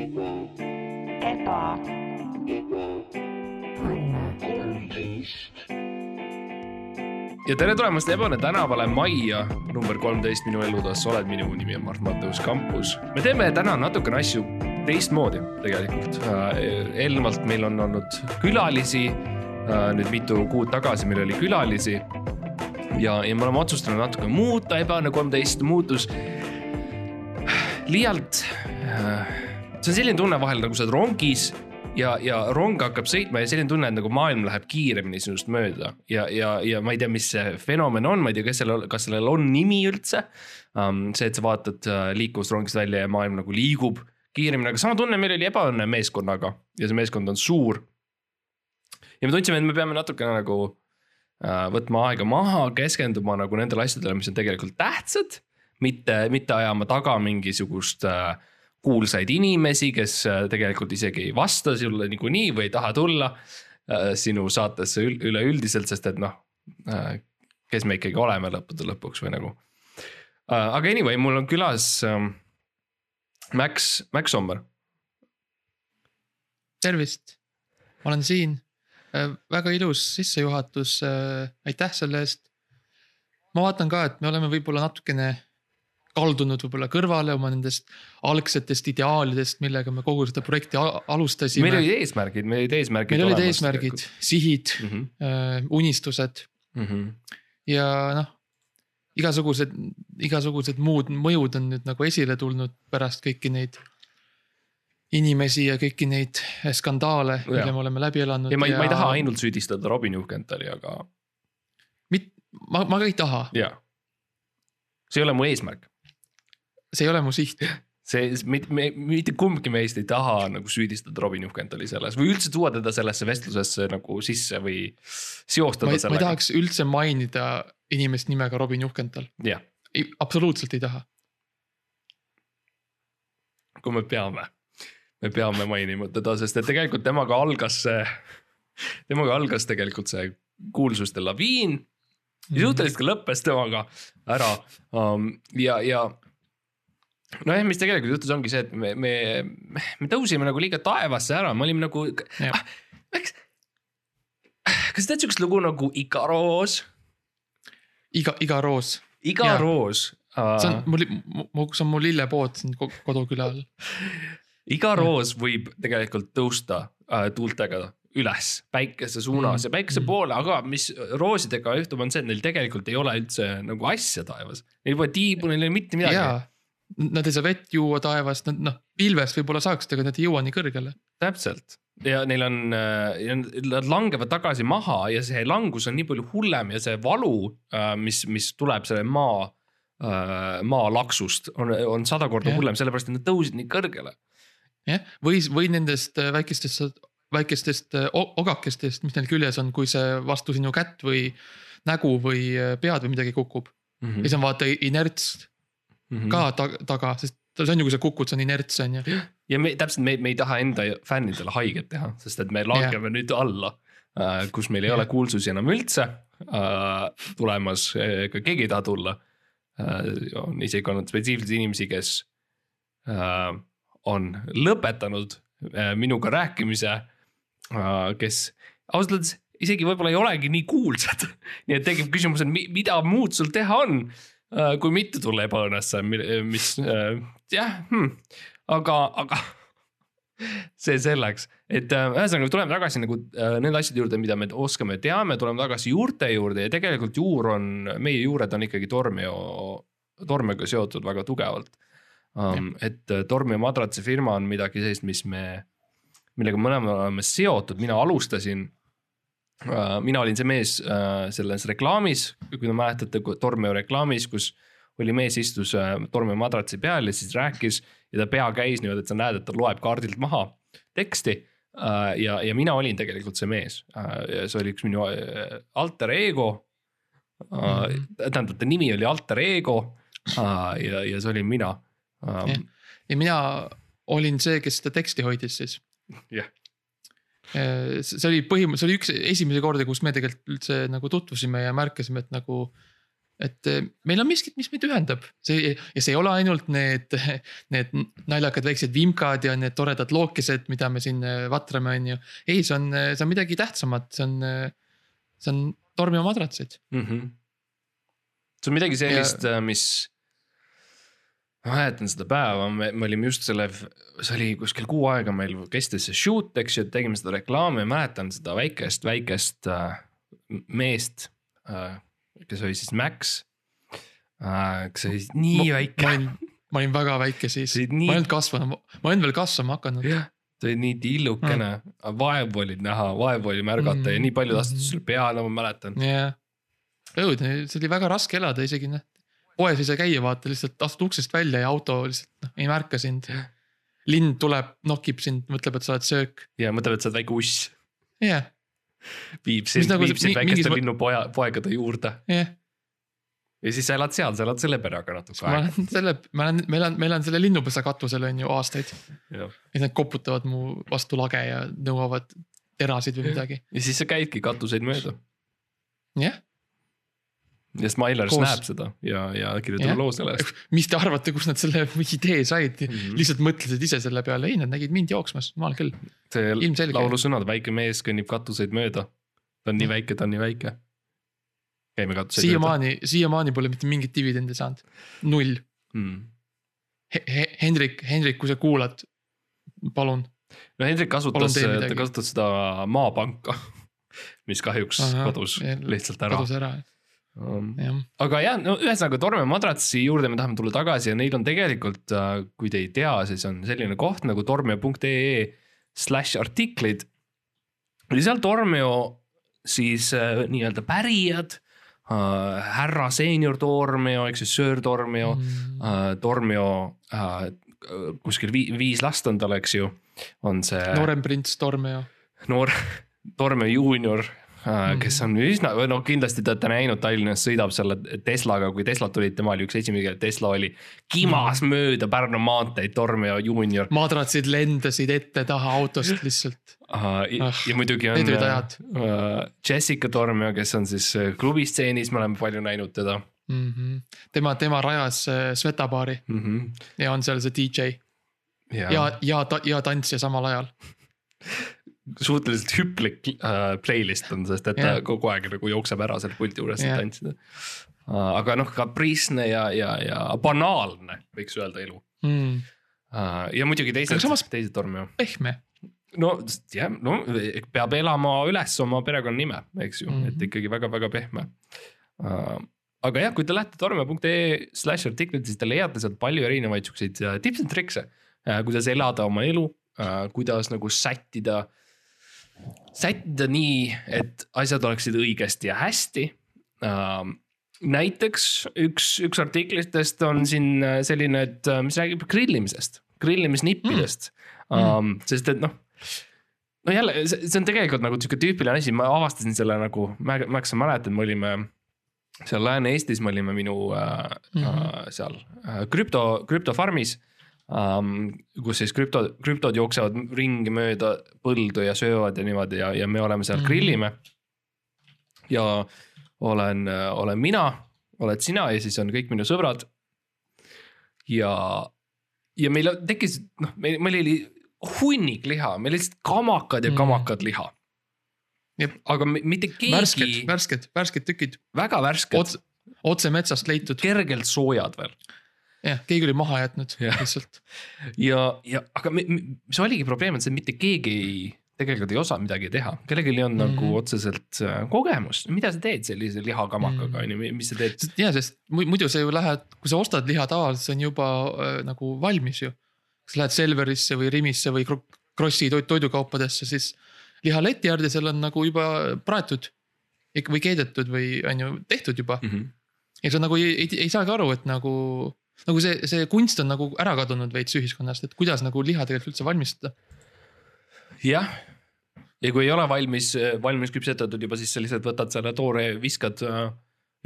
eba, ja tere tulemast Ebane tänavale majja number kolmteist minu sa oled minu nimi on Mart Matteus Kampus. me teeme täna natukene asju teistmoodi tegelikult. eelnevalt meil on olnud külalisi, nüüd mitu kuud tagasi meil oli külalisi. ja, ja me oleme otsustanud natuke muuta, Ebane kolmteist muutus liialt. See on selline tunne vahel nagu sa oled rongis ja, ja rong hakkab sõitma ja selline tunne, et nagu maailm läheb kiiremini sinust mööda ja, ja, ja ma ei tea, mis see fenomen on, ma ei tea, kas sellel, kas sellel on nimi üldse um,. see, et sa vaatad uh, liiklusrongist välja ja maailm nagu liigub kiiremini, aga sama tunne meil oli ebaõnne meeskonnaga ja see meeskond on suur. ja me tundsime, et me peame natukene nagu uh, võtma aega maha, keskenduma nagu nendele asjadele, mis on tegelikult tähtsad, mitte, mitte ajama taga mingisugust uh, kuulsaid inimesi, kes äh, tegelikult isegi ei vasta sulle niikuinii või ei taha tulla äh, sinu saatesse ül- üleüldiselt, sest et noh, kes me ikkagi oleme lõppude lõpuks või nagu. aga anyway, mul on külas ähm, Max, Max Sommer. tervist, olen siin. väga ilus sissejuhatus, aitäh selle eest. ma vaatan ka, et me oleme võib-olla natukene kaldunud võib-olla kõrvale oma nendest algsetest ideaalidest, millega me kogu seda projekti alustasime. meil olid eesmärgid, meil olid eesmärgid. meil olid eesmärgid, sihid mm. äh,, unistused -hmm. ja noh, igasugused, igasugused muud mõjud on nüüd nagu esile tulnud pärast kõiki neid inimesi ja kõiki neid skandaale, Jaa. mille me oleme läbi elanud. ja ma ei, ma ei taha ainult süüdistada Robin Juhkentali, aga mit-, ma, ma ka ei taha, jaa. see ei ole mu eesmärk, see ei ole mu siht. see, me, me mitte kumbki meist ei taha nagu süüdistada Robin Juhkentali selles või üldse tuua teda sellesse vestlusesse nagu sisse või seostada ei, ma ei sellega. tahaks üldse mainida inimest nimega Robin Juhkental, jah, absoluutselt ei taha. kui me peame, me peame mainima teda, sest et tegelikult temaga algas see, temaga algas tegelikult see kuulsuste laviin ja suhteliselt ka lõppes temaga ära um, ja, ja nojah, mis tegelikult juhtus, ongi see, et me, me, me tõusime nagu liiga taevasse ära, me olime nagu, Jah. eks. kas tead siukest lugu nagu Ikaroos? iga, iga roos, Jaa. Igaroos see on mul, see on mu lillepood siin ko- koduküla all. iga roos võib tegelikult tõusta uh, tuultega üles päikese suunas Mm. ja päikese Mm. poole, aga mis roosidega juhtub, on see, et neil tegelikult ei ole üldse nagu asja taevas. Neil pole tiibu, neil ei ole mitte midagi. jaa, nad ei saa vett juua taevast, nad noh, pilvest võib-olla saaksid, aga nad ei jõua nii kõrgele. täpselt ja neil on, nad langevad tagasi maha ja see langus on nii palju hullem ja see valu, mis, mis tuleb selle maa, maalaksust on, on sada korda Jah. hullem, sellepärast et nad tõusid nii kõrgele. jah, või, või nendest äh, väikestest, väikestest äh, ogakestest, mis neil küljes on, kui see vastu sinu kätt või nägu või äh, pead või midagi kukub Mhm. ja siis on vaata inerts ka ta, taga, sest see on ju, kui sa kukud, see on inerts on ju. ja me täpselt, me, me ei taha enda fännidele haiget teha, sest et me langeme nüüd alla, kus meil ei ole Jah. kuulsusi enam üldse äh, tulemas, ega keegi ei taha tulla äh,. on isegi olnud spetsiifilisi inimesi, kes äh, on lõpetanud äh, minuga rääkimise äh,, kes ausalt öeldes isegi võib-olla ei olegi nii kuulsad. nii et tekib küsimus, et mi, mida muud sul teha on äh,, kui mitte tulla ebaõnnesse, mis äh, jah hmm,, aga, aga see selleks, et äh, ühesõnaga tuleme tagasi nagu äh, nende asjade juurde, mida me oskame, teame, tuleme tagasi juurte juurde ja tegelikult juur on, meie juured on ikkagi Tormio, Tormioga seotud väga tugevalt um,. et äh, Tormio madratsi firma on midagi sellist, mis me, millega me mõlemad oleme seotud, mina alustasin. Mina olin see mees uh, selles reklaamis, kui te mäletate, Tormio reklaamis, kus oli mees istus uh, Tormio madratsi peal ja siis rääkis ja ta pea käis niimoodi, et sa näed, et ta loeb kaardilt maha teksti. Ja, ja mina olin tegelikult see mees. See oli üks minu alter ego. Tähendab, ta nimi oli alter ego. Ja, ja see olin mina. Ja mina olin see, kes seda teksti hoidis siis. Jah. See oli põhimõtteliselt, see oli üks esimesi kordi, kus me tegelikult üldse nagu tutvusime ja märkasime, et nagu et eh, meil on miskit, mis meid ühendab, see ja see ei ole ainult need, need naljakad väiksed vimkad ja need toredad lookesed, mida me siin eh, vatrame, on ju. ei, see on, see on midagi tähtsamat, see on, see on tormi madratsid mm. -hmm. see on midagi sellist, mis ma mäletan seda päeva, me, me olime just selle, see oli kuskil kuu aega meil kestis see shoot, eks ju, tegime seda reklaami, mäletan seda väikest, väikest äh, meest äh,. kes oli siis Max äh,, kes oli nii ma, väike. ma olin, väga väike siis, nii... ma ei olnud kasvanud, ma olin veel kasvama hakanud. jah, ta oli nii tillukene mm., vaevu oli näha, vaevu oli märgata mm. ja nii paljud astusid sulle peale, ma mäletan. yeah., õudne, see oli väga raske elada isegi noh poes ei saa käia, vaata lihtsalt astud uksest välja ja auto lihtsalt noh, ei märka sind. lind tuleb, nokib sind, mõtleb, et sa oled söök. ja mõtleb, et sa oled väike uss. jah yeah.. viib sind, nagu, viib sind väikeste mingis... linnupoja, poegade juurde. jah yeah. ja siis sa elad seal, sa elad selle perega natuke aega. selle, ma olen, meil on, meil on selle linnupesa katusel on ju aastaid. ja nad koputavad mu vastu lage ja nõuavad terasid või midagi. ja siis sa käidki katuseid mööda. jah yeah ja Smilers Koos... näeb seda ja, ja kirjutab loo sellest. mis te arvate, kust nad selle idee said mm, -hmm. lihtsalt mõtlesid ise selle peale, ei nad nägid mind jooksmas, jumal küll. see laulusõnad, väike mees kõnnib katuseid mööda. ta on nii väike, ta on nii väike. käime katuseid mööda. siiamaani, siiamaani pole mitte mingit dividendi saanud, null mm.. Hendrik, Hendrik, kui sa kuulad, palun. no Hendrik kasutas, ta kasutas seda maapanka mis kahjuks Aha, kadus lihtsalt ära. kadus ära um,. aga jah, no ühesõnaga Torme madratsi juurde me tahame tulla tagasi ja neil on tegelikult, äh, kui te ei tea, siis on selline koht nagu tormio.ee slash artiklid. ja seal Tormio siis äh, nii-öelda pärijad äh,, härra seenior Tormio ehk siis söör Tormio mm., äh, Tormio äh, kuskil vi viis last on tal, eks ju, on see. noorem prints Tormio. noor, Tormio juunior kes mhm. on üsna, noh, kindlasti te olete näinud Tallinnas sõidab selle Teslaga, kui Teslad tulid, tema oli üks kellel Tesla oli. kimas mm. mööda Pärnu maanteid, Tormio juunior. madratsid lendasid ette-taha autost lihtsalt uh,. Ja, ah, ja muidugi on uh, Jessica Tormio, kes on siis klubistseenis, me oleme palju näinud teda mm. -hmm. tema, tema rajas Svetabaari mm -hmm. ja on seal see DJ. ja, ja, ja, ja tantsija samal ajal suhteliselt hüplik äh, playlist on, sest et yeah. ta kogu aeg nagu jookseb ära selle puldi juures yeah., tantsida uh,. aga noh, kapriisne ja, ja, ja banaalne, võiks öelda elu mm.. Ja muidugi teised, teised torme. pehme. no jah, no peab elama üles oma perekonnanime, eks ju mm, -hmm. et ikkagi väga-väga pehme uh, aga jah, kui te lähete torme.ee slash artiklid, siis te leiate sealt palju erinevaid siukseid äh, tips and tricks'e uh,, kuidas elada oma elu kuidas nagu sättida uh, sättida nii, et asjad oleksid õigesti ja hästi uh,. näiteks üks, üks artiklitest on siin äh, selline, et äh, mis räägib grillimisest, grillimisnippidest mm. um,, sest et noh no jälle, see on tegelikult nagu sihuke tüüpiline asi, ma avastasin selle nagu, Max, sa mäletad, me olime seal Lääne-Eestis, me olime minu äh, mm -hmm. seal äh, krüpto, krüptofarmis um,. kus siis krüpto, krüptod jooksevad ringi mööda põldu ja söövad ja niimoodi ja, ja me oleme seal mm, -hmm. grillime. ja olen, olen mina, oled sina ja siis on kõik minu sõbrad. ja, ja meil tekkis, noh, meil, meil oli hunnik liha, meil lihtsalt kamakad ja mhm. kamakad liha. aga mitte keegi. värsked, värsked, värsked tükid. väga värsked Ots,. otse metsast leitud. kergelt soojad veel jah, keegi oli maha jätnud ja. lihtsalt. ja, ja aga mis oligi probleem, et see mitte keegi ei, tegelikult ei osa midagi teha, kellelgi ei olnud mm -hmm. nagu otseselt äh, kogemust, mida sa teed sellise lihakamakaga on ju, mis sa teed? ja, sest muidu sa ju lähed, kui sa ostad liha tavaliselt, see on juba äh, nagu valmis ju. sa lähed Selverisse või Rimisse või Krossi toidukaupadesse, siis liha leti äärde, seal on nagu juba praetud või keedetud või on ju tehtud juba mm. -hmm. ja sa nagu ei, ei, ei saagi aru, et nagu nagu see, see kunst on nagu ära kadunud veits ühiskonnast, et kuidas nagu liha tegelikult üldse valmistada. jah, ja kui ei ole valmis, valmis küpsetatud juba, siis sa lihtsalt võtad selle toore, viskad,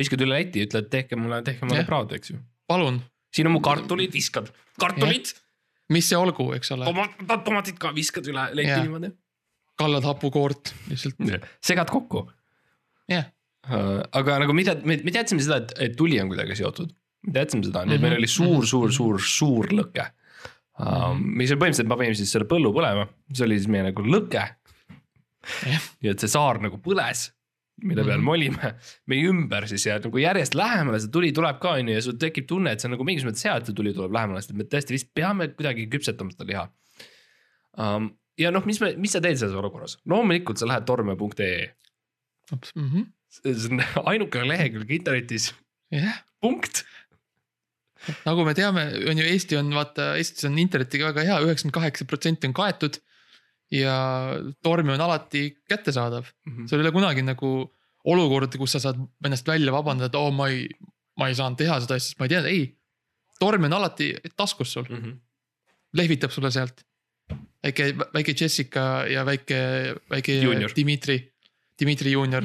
viskad üle leti, ütled tehke mulle, tehke mulle praad, eks ju. palun. siin on mu kartulid, viskad, kartulid. mis see olgu, eks ole. tomatid ka viskad üle leti niimoodi. kallad hapukoort lihtsalt. segad kokku. jah aga nagu mida, me, me teadsime seda, et, et tuli on kuidagi seotud. Me teadsime seda, nii et meil Mhm, oli suur mhm,, suur, mhm. suur, suur lõke um,. mis oli põhimõtteliselt, ma panin siis selle põllu põlema, see oli siis meie nagu lõke. Ja et see saar nagu põles, mille peal me olime, meie ümber siis ja nagu järjest lähemale see tuli tuleb ka on ju ja sul tekib tunne, et see on nagu mingis mõttes hea, et see tuli tuleb lähemale, sest me tõesti vist peame kuidagi küpsetama seda liha um,. ja noh, mis me, mis sa teed selles olukorras, loomulikult sa lähed torme.ee, Mhm. see on ainukene lehekülg internetis, jah, punkt. Nagu me teame, on ju Eesti on vaata, Eestis on internetiga väga hea, üheksakümmend kaheksa protsenti on kaetud. ja torm on alati kättesaadav, sul ei ole kunagi nagu olukorda, kus sa saad ennast välja vabandada, et oo oh, ma ei, ma ei saanud teha seda asja, sest ma ei teadnud, ei. torm on alati taskus sul, Mhm. lehvitab sulle sealt. väike, väike Jessica ja väike, väike Junior. Dmitri, Dmitri juunior,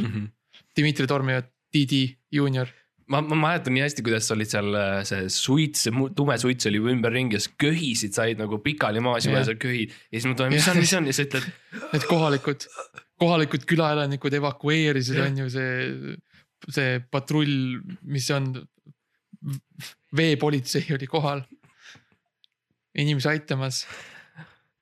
Dmitri Torm ja Didi juunior. ma, ma mäletan nii hästi, kuidas sa olid seal, see suits, see mu- tume suits oli ümberringi ja siis köhisid, said nagu pikali maas juba ja sa köhid. ja siis ma tulen, mis on, mis on ja sa ütled, Need kohalikud, kohalikud külaelanikud evakueerisid, on ju see, see patrull, mis see on. veepolitsei oli kohal. inimesi aitamas.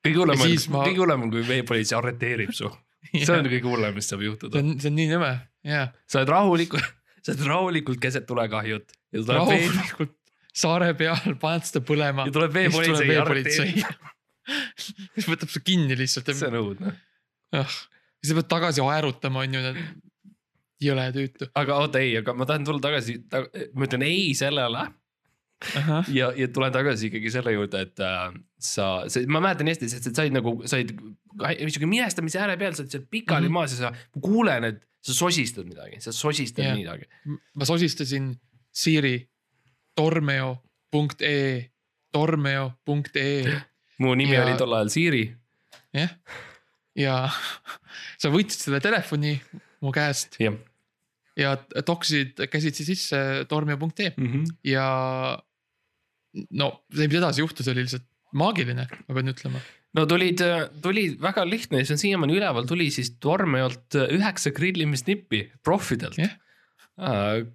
kõige hullem on ma- kõige hullem on, kui veepolitsei arreteerib su. see on kõige hullem, mis saab see juhtuda. on, see on nii nõme, jaa. sa oled rahulikult, sa oled rahulikult keset tulekahjut tuleb vee, rahulikult saare peal, paned seda põlema. ja tuleb veepolitsei ja arreteerib. siis võtab su kinni lihtsalt. see on õudne. ah, siis sa pead tagasi aerutama, on ju, jõle tüütu. aga oota, ei, aga ma tahan tulla tagasi ta,, ma ütlen ei sellele ja, ja tulen tagasi ikkagi selle juurde, et äh, sa, ma mäletan hästi, sest sa said nagu, said sihuke minestamise ääre peal, sa oled seal pikali mm. -hmm. maas ja sa, ma kuulen, et sa sosistad midagi, sa sosistad yeah. midagi. ma sosistasin Siiri tormeo.ee, tormeo.ee, mu nimi Ja- oli tol ajal Siiri. jah. ja sa võtsid selle telefoni mu käest jah ja toksisid käsitsi sisse tormeo.ee mm -hmm. ja no see, mis edasi juhtus, oli lihtsalt maagiline, ma pean ütlema. No tulid, tuli väga lihtne see on siiamaani üleval, tuli siis Tormeolt üheksa grillimisnippi proffidelt yeah..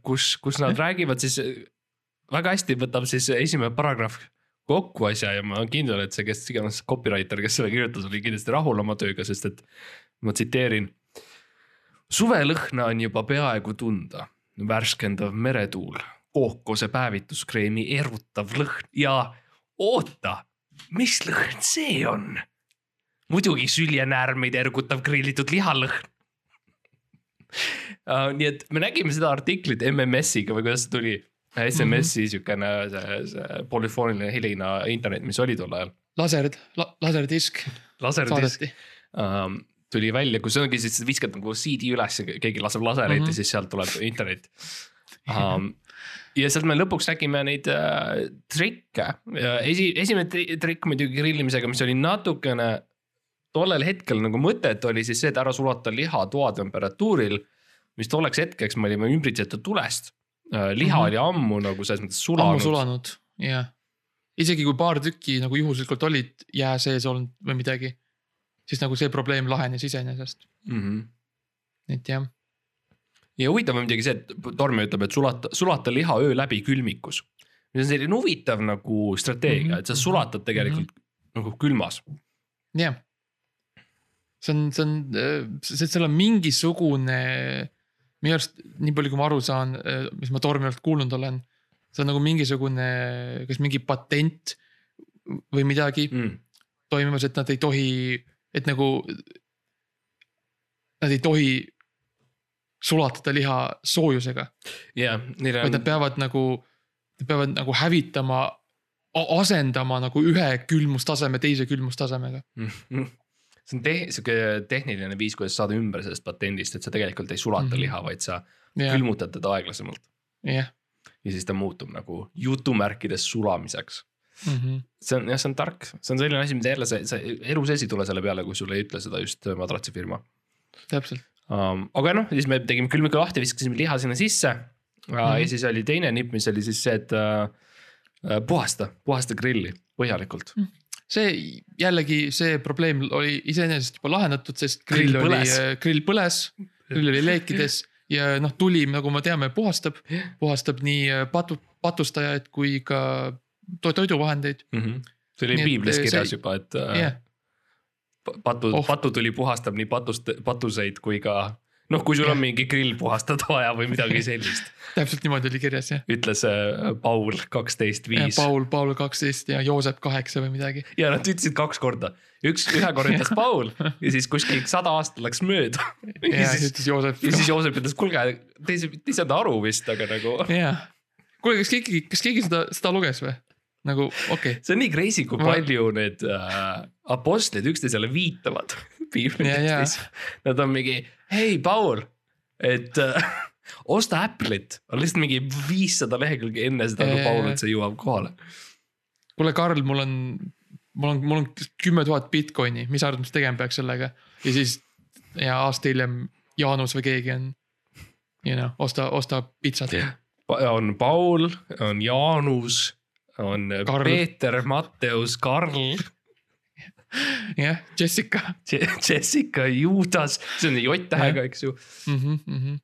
kus, kus nad räägivad siis väga hästi võtab siis esimene paragrahv kokku asja ja ma olen kindel, et see, kes iganes copywriter, kes selle kirjutas, oli kindlasti rahul oma tööga, sest et ma tsiteerin. suvelõhna on juba peaaegu tunda, värskendav meretuul, kookose päevituskreemi erutav lõhn ja oota, mis lõhn see on? muidugi süljenäärmeid ergutav grillitud lihalõhn uh. nii et me nägime seda artiklit MMS-iga või kuidas see tuli, SMS-i siukene see, see polüfooniline helina internet, mis oli tol ajal, laser la,, laserdisk laserdisk um, tuli välja, kus ongi siis viskad nagu CD üles ja keegi laseb lasereid mm Mhm. -hmm. ja siis sealt tuleb internet um. ja sealt me lõpuks nägime neid äh, trikke esi, esimene tri- trikk muidugi grillimisega, mis oli natukene tollel hetkel nagu mõtet oli siis see, et ära sulata liha toatemperatuuril, mis tolleks hetkeks me olime ümbritsetud tulest. liha mm. -hmm. oli ammu nagu selles mõttes ammu sulanud. sulanud, jah. isegi kui paar tükki nagu juhuslikult olid jää sees olnud või midagi, siis nagu see probleem lahenes iseenesest, Mm -hmm. et jah. Ja huvitav on muidugi see, et Tormi ütleb, et sulata, sulata liha öö läbi külmikus. see on selline huvitav nagu strateegia mm, -hmm. et sa mhm, sulatad tegelikult mm -hmm. nagu külmas. jah. see on, see on, see, seal on mingisugune, minu arust nii palju, kui ma aru saan, mis ma Tormialt kuulnud olen. see on nagu mingisugune, kas mingi patent või midagi Mm. toimumas, et nad ei tohi, et nagu. Nad ei tohi sulatada liha soojusega, ja neil vaid nad on, peavad nagu, nad peavad nagu hävitama, asendama nagu ühe külmustaseme teise külmustasemega. see on te-, sihuke tehniline viis, kuidas saada ümber sellest patendist, et sa tegelikult ei sulata mm. -hmm. liha, vaid sa jah, külmutad teda aeglasemalt. jah ja siis ta muutub nagu jutumärkides sulamiseks. mm -hmm. see on jah, see on tark, see on selline asi, mida jälle sa, sa elu sees ei tule selle peale, kui sulle ei ütle seda just madratsifirma täpselt, um,. aga noh, siis me tegime külmiku lahti, viskasime liha sinna sisse mm. -hmm. ja siis oli teine nipp, mis oli siis see, et uh, puhasta, puhasta grilli põhjalikult. see jällegi see probleem oli iseenesest juba lahendatud, sest grill, Grill oli grill põles, grill oli leekides ja noh, tuli, nagu me teame, puhastab, puhastab nii patu, patustajaid kui ka to toiduvahendeid. see oli Nii et piiblis see- kirjas juba, et jah, patu Oh. patutuli puhastab nii patust, patuseid kui ka noh, kui sul on mingi grill puhastada vaja või midagi sellist, täpselt niimoodi oli kirjas jah. ütles äh, Paul kaksteist viis Paul, Paul kaksteist ja Joosep kaheksa või midagi. ja nad ütlesid kaks korda, üks, ühe korra ütles Paul ja siis kuskil sada aastat läks mööda. ja siis, ütles Joosep ja siis Joosep ütles, kuulge, te ei, te ei saanud aru vist, aga nagu jah, kuule, kas keegi, kas keegi seda, seda luges või? nagu okei okay., see on nii crazy, kui Ma- palju need äh, apostlid üksteisele viitavad piibli Ja, ja. tekstis. Nad on mingi, hei Paul, et äh, osta Apple'it, on lihtsalt mingi viissada lehekülge enne seda, kui Paul üldse jõuab kohale. kuule, Karl, mul on, mul on, mul on kümme tuhat Bitcoini, mis sa arvad, mis tegema peaks sellega? ja siis ja aasta hiljem Jaanus või keegi on, you know, osta, osta pitsat. on Paul, on Jaanus, on Karl. Karl. Peeter, Matteus, Karl, jah, Jessica Jessica, Juudas, see on J-tähega, eks ju, mm. -hmm, mm -hmm.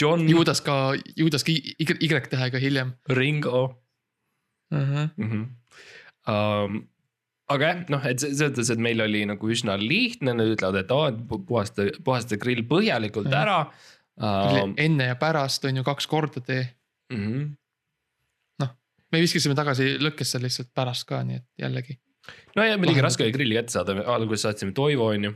John, Juudas ka, Juudas ka Y Y-tähega hiljem Ringo uh. -huh. mm. -hmm. Um, aga jah, noh, et selles mõttes, et meil oli nagu üsna lihtne, nad ütlevad, et aa, puhasta, puhasta grill põhjalikult Mhm. ära um,. enne ja pärast on ju kaks korda tee. Mm -hmm. me viskasime tagasi lõkkesse lihtsalt pärast ka, nii et jällegi. No ja muidugi raske oli grilli kätte saada, alguses saatsime Toivo on ju.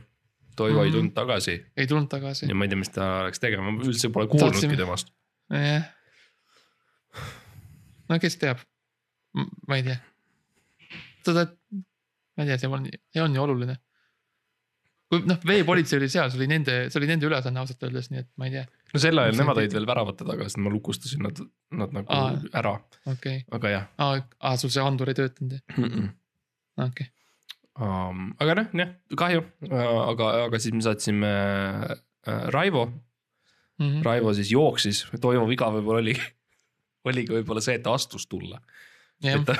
Toivo mm ei Mhm. tulnud tagasi ei tulnud tagasi ja. ma ei tea, mis ta läks tegema, ma üldse pole kuulnudki Saatsime- temast. jah. no kes teab, ma ei tea. seda, ma ei tea, see on, see on ju oluline. kui noh, veepolitsei oli seal, see oli nende, see oli nende ülesanne ausalt öeldes, nii et ma ei tea, no sel ajal nemad olid veel väravate taga, sest ma lukustasin nad, nad nagu Aa. Ära, okei okay.. aga jah aa sul see andur ei töötanud jah, mm. -mm. Okei okay.. Um, aga noh, jah, kahju, aga, aga siis me saatsime äh, Raivo, Mm -hmm. Raivo siis jooksis, Toivo viga võib-olla oli, oligi võib-olla see, et ta astus tulla. et, ta,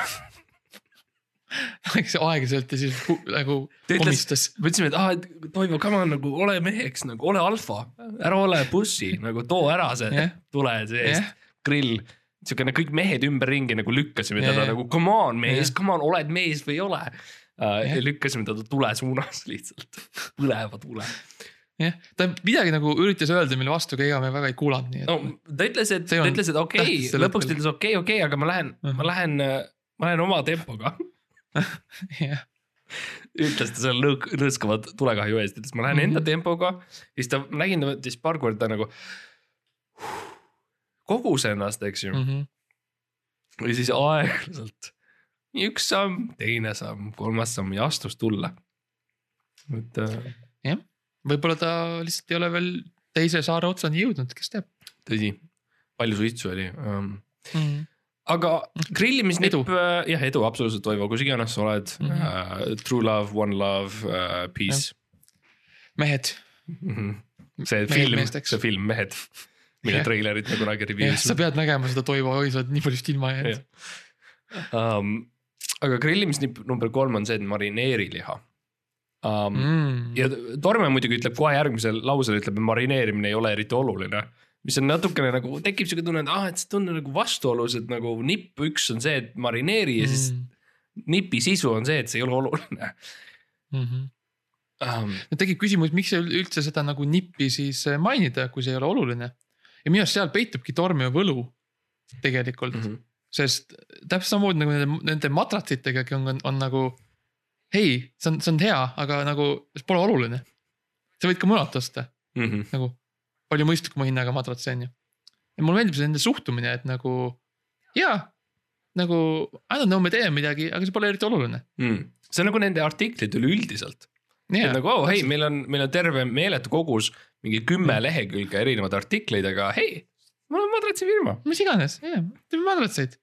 läks aeglaselt ja siis nagu komistas. me ütlesime, et aa, et Toivo, come on nagu ole meheks nagu ole alfa, ära ole bussi nagu too ära see jah, tule seest jah, grill. Siukene kõik mehed ümberringi nagu lükkasime Jah, teda jah. nagu come on mees Jah., come on, oled mees või ei ole. Jah. ja lükkasime teda tule suunas lihtsalt, põleva tule. jah, ta midagi nagu üritas öelda meile vastu, aga ega me väga ei kuulanud, nii et no ta ütles, et ta ütles, et okei okay, lõpuks ta ütles okei, okei, aga ma lähen, ma Mhm. lähen, ma lähen oma tempoga. jah, ütles ta selle lõõk-, lõõskava tulekahju eest, ütles ma lähen Mhm. enda tempoga. siis ta, ma nägin ta võttis paar korda nagu kogus ennast, eks ju mm. Mhm. -hmm. ja siis aeglaselt üks samm, teine samm, kolmas samm ja astus tulla. et äh, võib-olla ta lihtsalt ei ole veel teise saare otsani jõudnud, kes teab tõsi, palju suitsu oli um,. mm. -hmm. aga grillimisnipp Edu., jah, edu absoluutselt Toivo, kus iganes sa oled mm. Mhm. -hmm. Uh, true love, one love uh,, peace. mehed, Mm -hmm. see Mehed film, see film Mehed, mille Jah. treilerit me kunagi jah, review'isime sa pead nägema seda Toivo, oi sa oled nii paljust ilma jäänud. um,. aga grillimisnipp number kolm on see, et marineeri liha um, mm.. Ja Torme muidugi ütleb kohe järgmisel lausel ütleb, et marineerimine ei ole eriti oluline. mis on natukene nagu tekib siuke tunne, et aa, et see tunne nagu vastuolus, et nagu nipp üks on see, et marineeri ja siis Mm. nipi sisu on see, et see ei ole oluline Mm -hmm. um,. no tekib küsimus, miks üldse seda nagu nippi siis mainida, kui see ei ole oluline. Ja minu arust seal peitubki tormi ja võlu tegelikult mm. -hmm. sest täpselt samamoodi nagu nende, nende matratsitega on, on, on nagu. hei, see on, see on hea, aga nagu see pole oluline. sa võid ka mujalt osta Mm -hmm. nagu palju mõistlikuma hinnaga madrats on ju. ja mulle meeldib see nende suhtumine, et nagu jaa, nagu I don't know, me teeme midagi, aga see pole eriti oluline. Mm. see on nagu nende artiklid üleüldiselt Yeah, nagu oh, hei, meil on, meil on terve meeletu kogus mingi kümme lehekülge erinevaid artikleid, aga hei, mul on madratsifirma. mis iganes, teeme madratseid.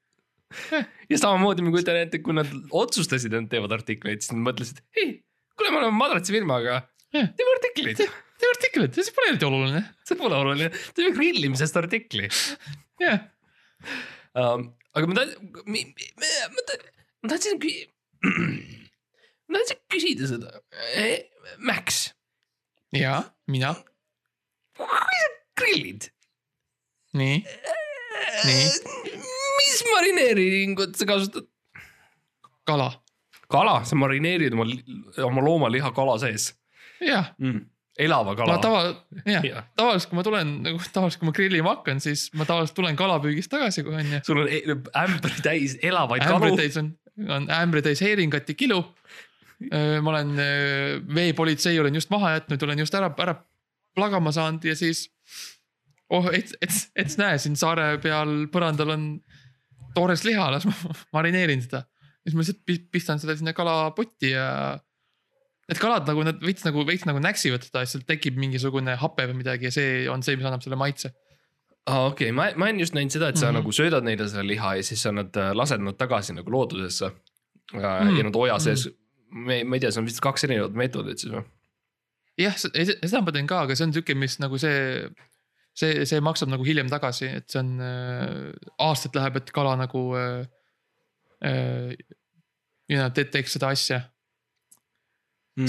ja samamoodi ma kujutan ette, kui nad otsustasid, et nad teevad artikleid, siis nad mõtlesid, hei, kuule, me oleme madratsifirma, aga Jah. teeme artikleid. teeme artiklit, see pole eriti oluline. see pole oluline, teeme grillimisest artikli jah, um,. aga ma tahtsin, ma tahtsin, ma tahtsin, ma tahtsin küsida seda. Max, ja mina, kui sa grillid, nii, Nii. mis marineeringut sa kasutad? kala, kala, sa marineerid oma, oma loomaliha kala sees jah, mm.. elava kala ma. tava, jah, Jah. tavaliselt, kui ma tulen nagu tavaliselt, kui ma grillima hakkan, siis ma tavaliselt tulen kalapüügist tagasi kohe onju. sul on e- ämbri täis elavaid kalu ämbrid. täis on, on ämbri täis heeringat ja kilu. Ma olen veepolitsei olen just maha jätnud, olen just ära, ära plagama saanud ja siis. oh, et, et, et näe, siin saare peal põrandal on toores liha, las ma marineerin seda. siis ma lihtsalt pi- pistan selle sinna kalapotti ja. Need kalad nagu nad veits nagu, veits nagu näksivad seda, siis sealt tekib mingisugune hape või midagi ja see on see, mis annab selle maitse. aa okei okay., ma, ma olen just näinud seda, et sa mm Mhm. -hmm. nagu söödad neile seda liha ja siis sa nad äh, lased nad tagasi nagu loodusesse mm.. Mm. ja nad oja sees mm, -hmm. me, ma ei tea, see on vist kaks erinevat meetodit siis või? jah, seda ma teen ka, aga see on sihuke, mis nagu see, see, see maksab nagu hiljem tagasi, et see on äh, aastaid läheb, et kala nagu äh,. Äh, know, te teeks seda asja,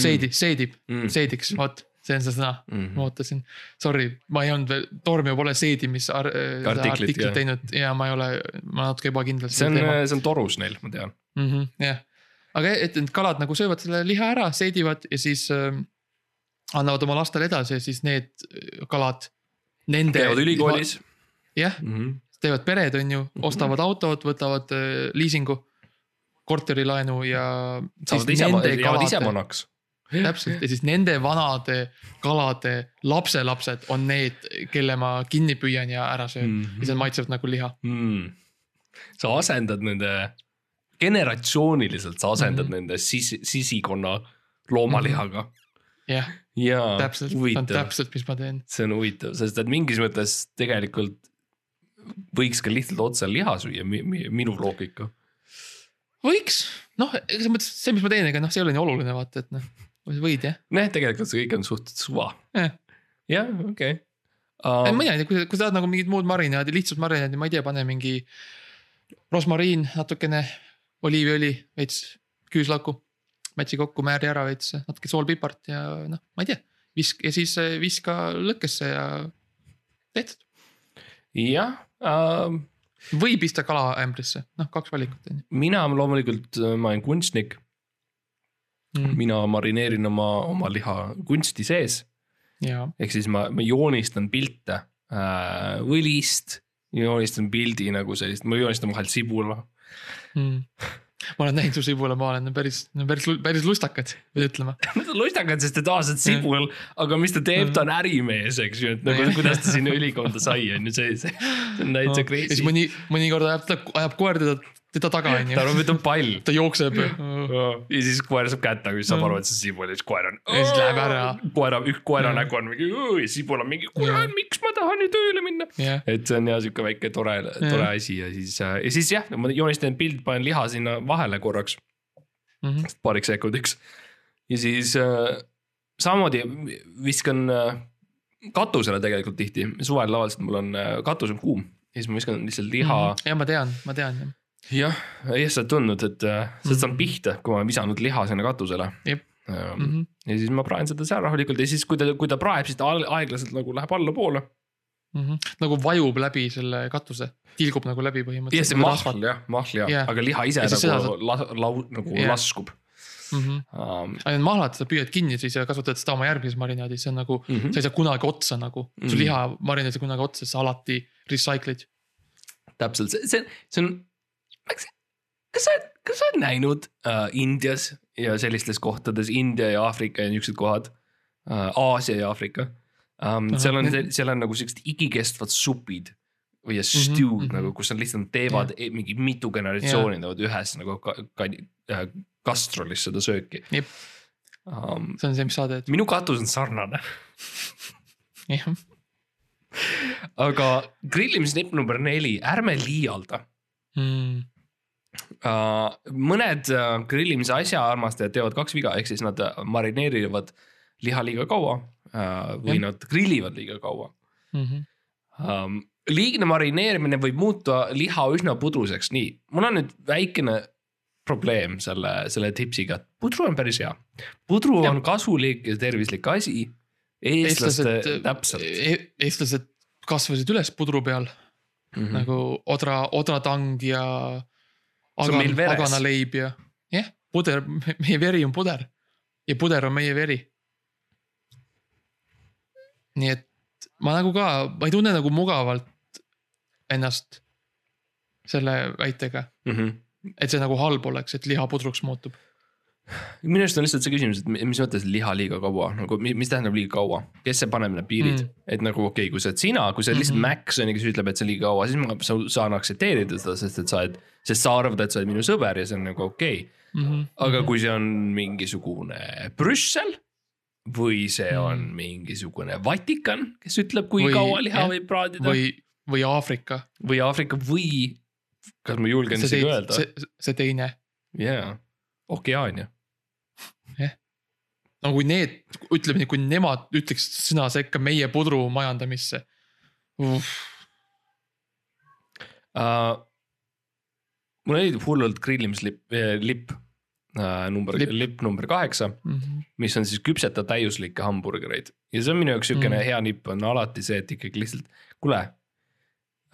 seedi, seedib, mm.. seediks, vot, see on see sõna, Mm ma ootasin. Sorry, ma ei olnud veel, Tormio pole seedimis ar, äh, Artiklit, artiklit teinud ja ma ei ole, ma natuke ebakindel. see on, see on torus neil, ma tean. mm. -hmm, jah, aga et need kalad nagu söövad selle liha ära, seedivad ja siis äh, annavad oma lastele edasi ja siis need äh, kalad. Nende. käivad ülikoolis. jah, Mm -hmm. teevad pered, on ju, ostavad autod, võtavad äh, liisingu, korterilaenu ja. saavad ise, jäävad ise vanaks. täpselt ja siis nende vanade kalade lapselapsed on need, kelle ma kinni püüan ja ära söön mm. Mhm. ja see maitseb nagu liha. mm.. sa asendad nende, generatsiooniliselt sa asendad mm Mhm. -hmm. nende sis-, sisikonna loomalihaga mm. jah, -hmm. jaa, täpselt, on täpselt, mis ma teen. see on huvitav, sest et mingis mõttes tegelikult võiks ka lihtsalt otse liha süüa mi,, mi, minu loogika. võiks, noh, selles mõttes see, mis ma teen, ega noh, see ei ole nii oluline, vaata, et noh, võid jah noh, tegelikult see kõik on suht suva. jah, okei mina ei tea, kui sa, kui sa tahad nagu mingit muud marinaadi, lihtsalt marinaadi, ma ei tea, pane mingi rosmariin, natukene oliiviõli, veits küüslauku. mätsi kokku, määri ära veits, natuke soolpipart ja noh, ma ei tea. visk ja siis eh, viska lõkkesse ja tehtud. jah uh,, või pista kalaämbrisse, noh, kaks valikut on mina loomulikult, ma olen kunstnik, ju mm.. mina marineerin oma, oma liha kunsti sees ehk siis ma, ma joonistan pilte äh, õlist, joonistan pildi nagu sellist, ma joonistan vahel sibula. Mm. ma olen näinud su sibulamaa, need on päris, päris, päris lustakad, pead ütlema. Need on lustakad, sest et aa, see on sibul, aga mis ta teeb, ta on ärimees, eks ju, et nagu kuidas ta sinna ülikonda sai, on ju see, see, see on täitsa crazy. mõni, mõnikord ajab ta, ajab koer teda, teda taga, on ta ju. arvab, et on pall. ta jookseb. ja siis koer saab kätte, kui saab aru, et see sibul ja siis koer on. Ja siis läheb ära. koera, üks koera Mm. nägu on mingi, ja sibul on mingi, kurat, miks ma tahan ju tööle minna. et see on ja sihuke väike tore, tore asi ja siis, ja siis jah, ma joonistan pilt, panen liha sinna vahele korraks, Mhm. paariks sekundiks. ja siis äh, samamoodi viskan äh, katusele tegelikult tihti, suvel tavaliselt mul on äh, katus on kuum ja siis ma viskan lihtsalt liha mm. ja ma tean, ma tean jah. jah, jah, sa oled tundnud, et sa Mhm. saan pihta, kui ma olen visanud liha sinna katusele. Ähm, Mhm. ja siis ma praen seda seal rahulikult ja siis, kui ta, kui ta praeb, siis ta aeglaselt nagu läheb allapoole. nagu vajub läbi selle katuse, tilgub nagu läbi jah, põhimõtteliselt. see mahl jah, mahl jah Jah. aga liha ise Ja nagu seda la, lau, nagu Jah. laskub um,. aga need mahlad, sa püüad kinni siis ja kasutad seda oma järgmises marinaadis, see on nagu mm. -hmm. sa ei saa kunagi otsa nagu, su Mhm. liha marinaadis kunagi otsa, sa alati recycle'id. täpselt, see, see, see on, kas sa, kas sa oled näinud uh, Indias ja sellistes kohtades, India ja Aafrika ja niuksed kohad uh,, Aasia ja Aafrika um,. seal on, seal on nagu siuksed igikestvad supid või ja stew'd mm mhm. -hmm. nagu, kus nad lihtsalt teevad yeah. mingi mitu generatsiooni teevad ühes nagu ka, ka, äh, gastrolis seda sööki Jep. um,. see on see, mis sa teed. minu katus on sarnane, jah, aga grillimisnipp number neli, ärme liialda Mm. Uh, mõned uh, grillimise asjaarmastajad teevad kaks viga, ehk siis nad uh, marineerivad liha liiga kaua uh, või Jah. nad grillivad liiga kaua Mhm. um,. liigne marineerimine võib muuta liha üsna pudruseks, nii, mul on nüüd väikene probleem selle, selle tipsiga, pudru on päris hea. pudru Jah. on kasulik ja tervislik asi. eestlaste, täpselt, e- eestlased kasvasid üles pudru peal mm -hmm. nagu odra, odratang ja agan, aganaleib ja jah, puder, meie veri on puder ja puder on meie veri. nii et ma nagu ka, ma ei tunne nagu mugavalt ennast selle väitega, mm. -hmm. et see nagu halb oleks, et liha pudruks muutub. Minu arust on lihtsalt see küsimus, et mi- mis mõttes liha liiga kaua, nagu mi- mis tähendab liiga kaua, kes see paneb need piirid Mm. mm., et nagu okei okay,, kui sa oled sina, kui sa oled lihtsalt Mhm. Max on ju, kes ütleb, et see on liiga kaua, siis ma sa- saan aktsepteerida seda, sest et sa oled, sest sa arvad, et sa oled minu sõber ja see on nagu okei okay.. Mm -hmm. aga kui see on mingisugune Brüssel või see on Mm. mingisugune Vatikan, kes ütleb, kui Või- kaua liha võib praadida või, või, Aafrika, või Aafrika või kas ma julgen isegi öelda, see, see teine jaa, Okeaania. no kui need, ütleme nii, kui nemad ütleks sõna sekka meie pudru majandamisse. uh,. mulle meeldib hullult grillimislipp, lipp uh, number, Lipp. number kaheksa, Mhm. mis on siis küpseta täiuslikke hamburgereid ja see on minu jaoks siukene Mm. mm. hea nipp on alati see, et ikkagi lihtsalt, kuule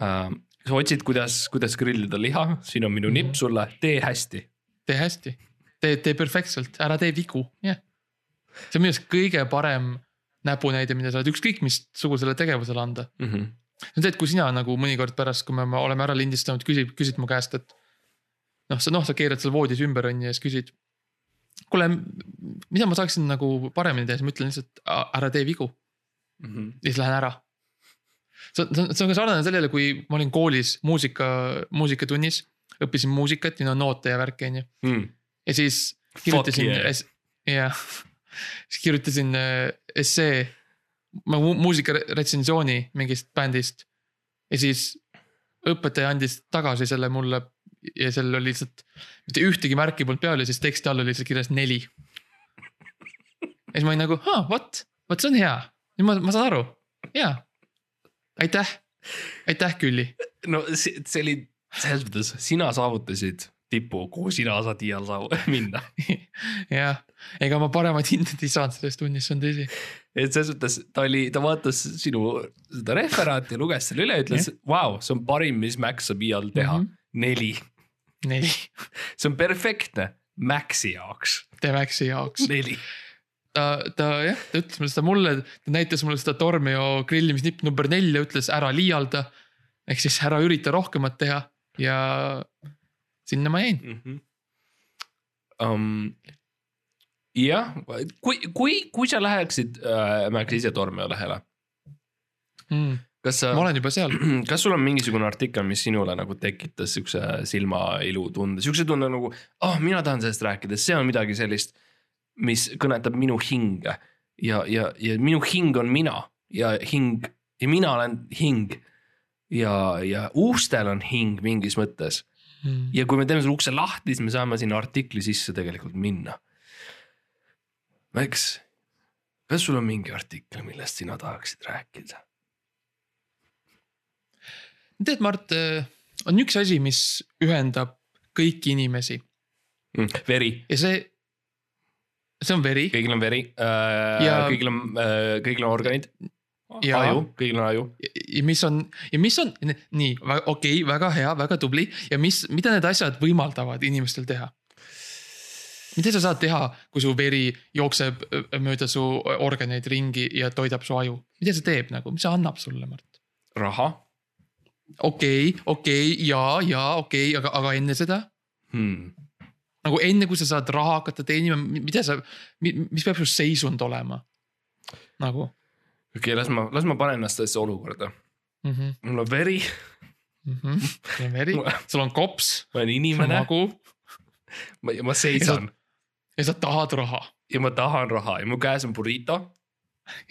uh,. sa otsid, kuidas, kuidas grillida liha, siin on minu Mhm. nipp sulle, tee hästi. tee hästi, tee, tee perfektselt, ära tee vigu, jah. see on minu arust kõige parem näpunäide, mida sa oled ükskõik missugusele tegevusele anda. Mm -hmm. see on see, et kui sina nagu mõnikord pärast, kui me me oleme ära lindistanud, küsid, küsid mu käest, et. noh, sa noh, sa keerad seal voodis ümber on ju ja siis küsid. kuule, mida ma saaksin nagu paremini teha, siis ma ütlen lihtsalt "Ä- ära tee vigu Mm -hmm. ja siis lähen ära. see on, see on, see on ka sarnane sellele, kui ma olin koolis muusika, muusikatunnis, õppisin muusikat ja no noote ja värki on ju. Mm. Ja siis kirjutasin yeah. jah, siis kirjutasin äh, essee, muusikaretsensiooni mingist bändist. ja siis õpetaja andis tagasi selle mulle ja seal oli lihtsalt mitte ühtegi märki polnud peal ja siis teksti all oli lihtsalt kirjas neli. ja siis ma olin nagu, vot, vot see on hea, nüüd ma, ma saan aru, jaa. aitäh, aitäh Külli. no see, see oli selles mõttes, sina saavutasid tipu, kuhu sina saad iial saavu- minna. jah, ega ma paremat hindet ei saanud selles tunnis, see on tõsi. et selles mõttes ta oli, ta vaatas sinu seda referaati ja luges selle üle, ütles, vau, see on parim, mis Max saab iial teha mm. -hmm. neli. neli, see on perfektne Maxi jaoks, Devaxi jaoks. neli. ta, ta jah, ta ütles mulle seda mulle, ta näitas mulle seda Tormio grillimisnipp number neli ja ütles ära liialda. ehk siis ära ürita rohkemat teha ja sinna ma jäin. mm. -hmm. Um, jah, kui, kui, kui sa läheksid äh, Max ise Tormio lehele, Mm, kas sa ma, olen juba seal. kas sul on mingisugune artikkel, mis sinule nagu tekitas siukse silmailu tunde, siukse tunde nagu, ah oh,, mina tahan sellest rääkida, see on midagi sellist, mis kõnetab minu hinge ja, ja, ja minu hing on mina ja hing ja mina olen hing ja, ja uustel on hing mingis mõttes Mm. ja kui me teeme selle ukse lahti, siis me saame sinna artikli sisse tegelikult minna. Max, kas sul on mingi artikkel, millest sina tahaksid rääkida? tead, Mart, on üks asi, mis ühendab kõiki inimesi veri, ja see, see on veri kõigil on veri äh, kõigil on äh,, kõigil on organid, ja aju, kõigil on aju. ja mis on ja mis on nii, okei okay,, väga hea, väga tubli ja mis, mida need asjad võimaldavad inimestel teha? mida sa saad teha, kui su veri jookseb öö, mööda su organeid ringi ja toidab su aju, mida see teeb nagu, mis see annab sulle, Mart? raha okei okay,, okei okay, ja, ja okei okay,, aga, aga enne seda hmm.. nagu enne, kui sa saad raha hakata teenima, mida sa, mis peab su seisund olema? nagu okei okay,, las ma, las ma panen ennast sellesse olukorda. mm. -hmm. mul on veri, Mm -hmm. sul on veri, sul on kops, ma olen inimene, ma, ma seisan ja sa tahad raha. ja ma tahan raha ja mu käes on burrito.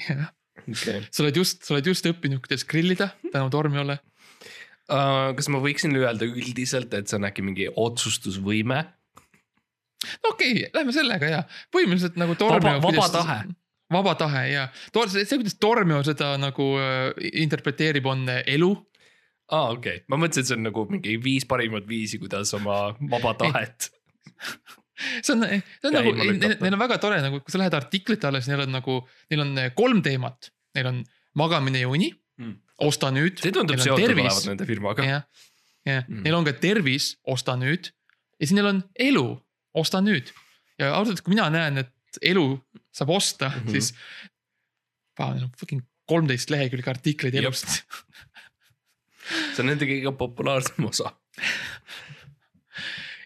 jah, okei okay., sa oled just, sa oled just õppinud, kuidas grillida tänu Tormiole. uh, kas ma võiksin öelda üldiselt, et see on äkki mingi otsustusvõime? okei okay,, lähme sellega ja põhimõtteliselt nagu Vaba- Tormio. vaba tahe.. Vaba tahe ja, see, see, kuidas Tormio seda nagu äh, interpreteerib, on äh, elu. aa ah,, okei okay., ma mõtlesin, et see on nagu mingi viis parimat viisi, kuidas oma vaba tahet. see on, see on Käima nagu, lükata. neil on väga tore nagu, kui sa lähed artiklite alla, siis neil on nagu, neil on äh, kolm teemat, neil on magamine ja uni Mm. osta nüüd. see tundub seotud olevat nende firmaga. jah, jah, Mm. neil on ka tervis, osta nüüd ja siis neil on elu, osta nüüd. ja ausalt kui mina näen, et elu saab osta mm. -hmm. siis. neil on fucking kolmteist lehekülge artikleid elust. see on nende kõige populaarsem osa.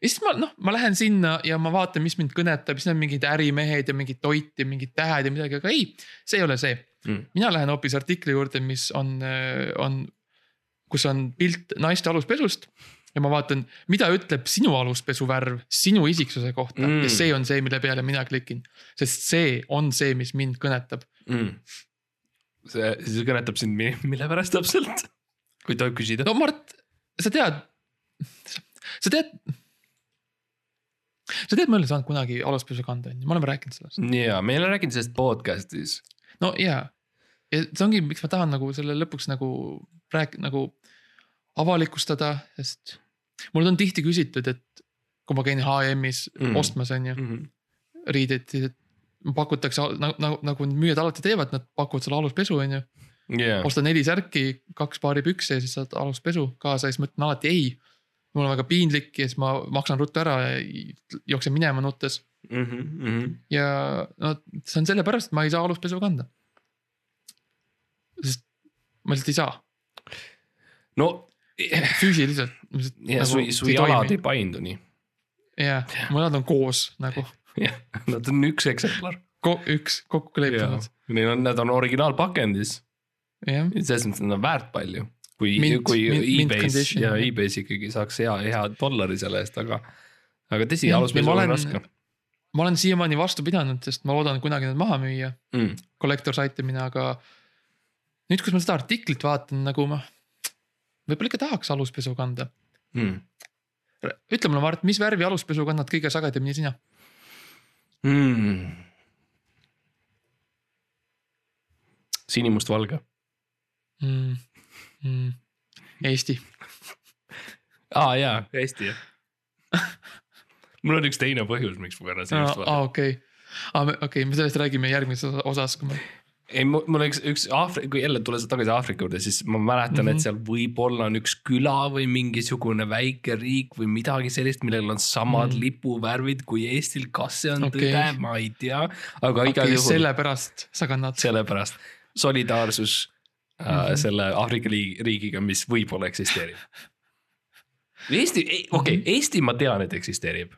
ja siis ma noh, ma lähen sinna ja ma vaatan, mis mind kõnetab, siis on mingid ärimehed ja mingid toit ja mingid tähed ja midagi, aga ei, see ei ole see Mm. mina lähen hoopis artikli juurde, mis on, on, kus on pilt naiste aluspesust. Ja ma vaatan, mida ütleb sinu aluspesu värv sinu isiksuse kohta mm. Ja see on see, mille peale mina klikin. sest see on see, mis mind kõnetab. mm.. see, see kõnetab sind, mille pärast täpselt, kui tohib küsida no.? Mart, sa tead, sa tead. sa tead, ma ei ole saanud kunagi aluspesu kanda, on ju, me oleme rääkinud sellest. ja, me ei ole rääkinud sellest podcast'is. no jaa, ja see ongi, miks ma tahan nagu selle lõpuks nagu rääk-, nagu avalikustada, sest mul on tihti küsitud, et kui ma käin HM-is mm. ostmas, on ju, riideid, siis et pakutakse nagu, nagu, nagu müüjad alati teevad, nad pakuvad sulle aluspesu, on ju. osta neli särki, kaks paari pükse ja siis saad aluspesu kaasa ja siis ma ütlen alati ei. mul on väga piinlik ja siis ma maksan ruttu ära ja jooksen minema nuttes Mhm, ja no see on sellepärast, et ma ei saa aluspesu kanda. sest ma lihtsalt ei saa, no füüsiliselt. ja su, su jalad ei paindu nii. jah, mu jalad on koos nagu jah, nad on üks eksemplar. ko, üks kokku kleebitud, Neil on, nad on originaalpakendis, selles mõttes nad on väärt palju. kui kui e-base ja e-base ikkagi saaks hea, hea dollari selle eest, aga. aga tõsi, ma on olen- raske ma olen siiamaani vastu pidanud, sest ma loodan kunagi need maha müüa, mm.. collector's item'ina, aga. nüüd, kus ma seda artiklit vaatan, nagu ma, võib-olla ikka tahaks aluspesu kanda. Mm. ütle mulle, Mart, mis värvi aluspesu kannad kõige sagedamini sina? Mm. sinimustvalge. mm.. Mm. Eesti, aa ah, jaa, hästi jah. mul on üks teine põhjus, miks ma kannan sinimustvalge aa okei, okei, okei, me sellest räägime järgmises osas, kui me, ei, mul üks, üks Aafrika, kui jälle tulles tagasi Aafrika juurde, siis ma mäletan mm, -hmm. Mhm. et seal võib-olla on üks küla või mingisugune väike riik või midagi sellist, millel on samad mm Mhm. -hmm. lipuvärvid kui Eestil, kas see on okay. Tõde, ma ei tea, aga igal okay, juhul selle... sellepärast sa kannad. sellepärast solidaarsus mm -hmm. Mhm. äh, selle Aafrika riigiga, mis võib-olla eksisteerib. Eesti, okei okay, Mhm., Eesti ma tean, et eksisteerib.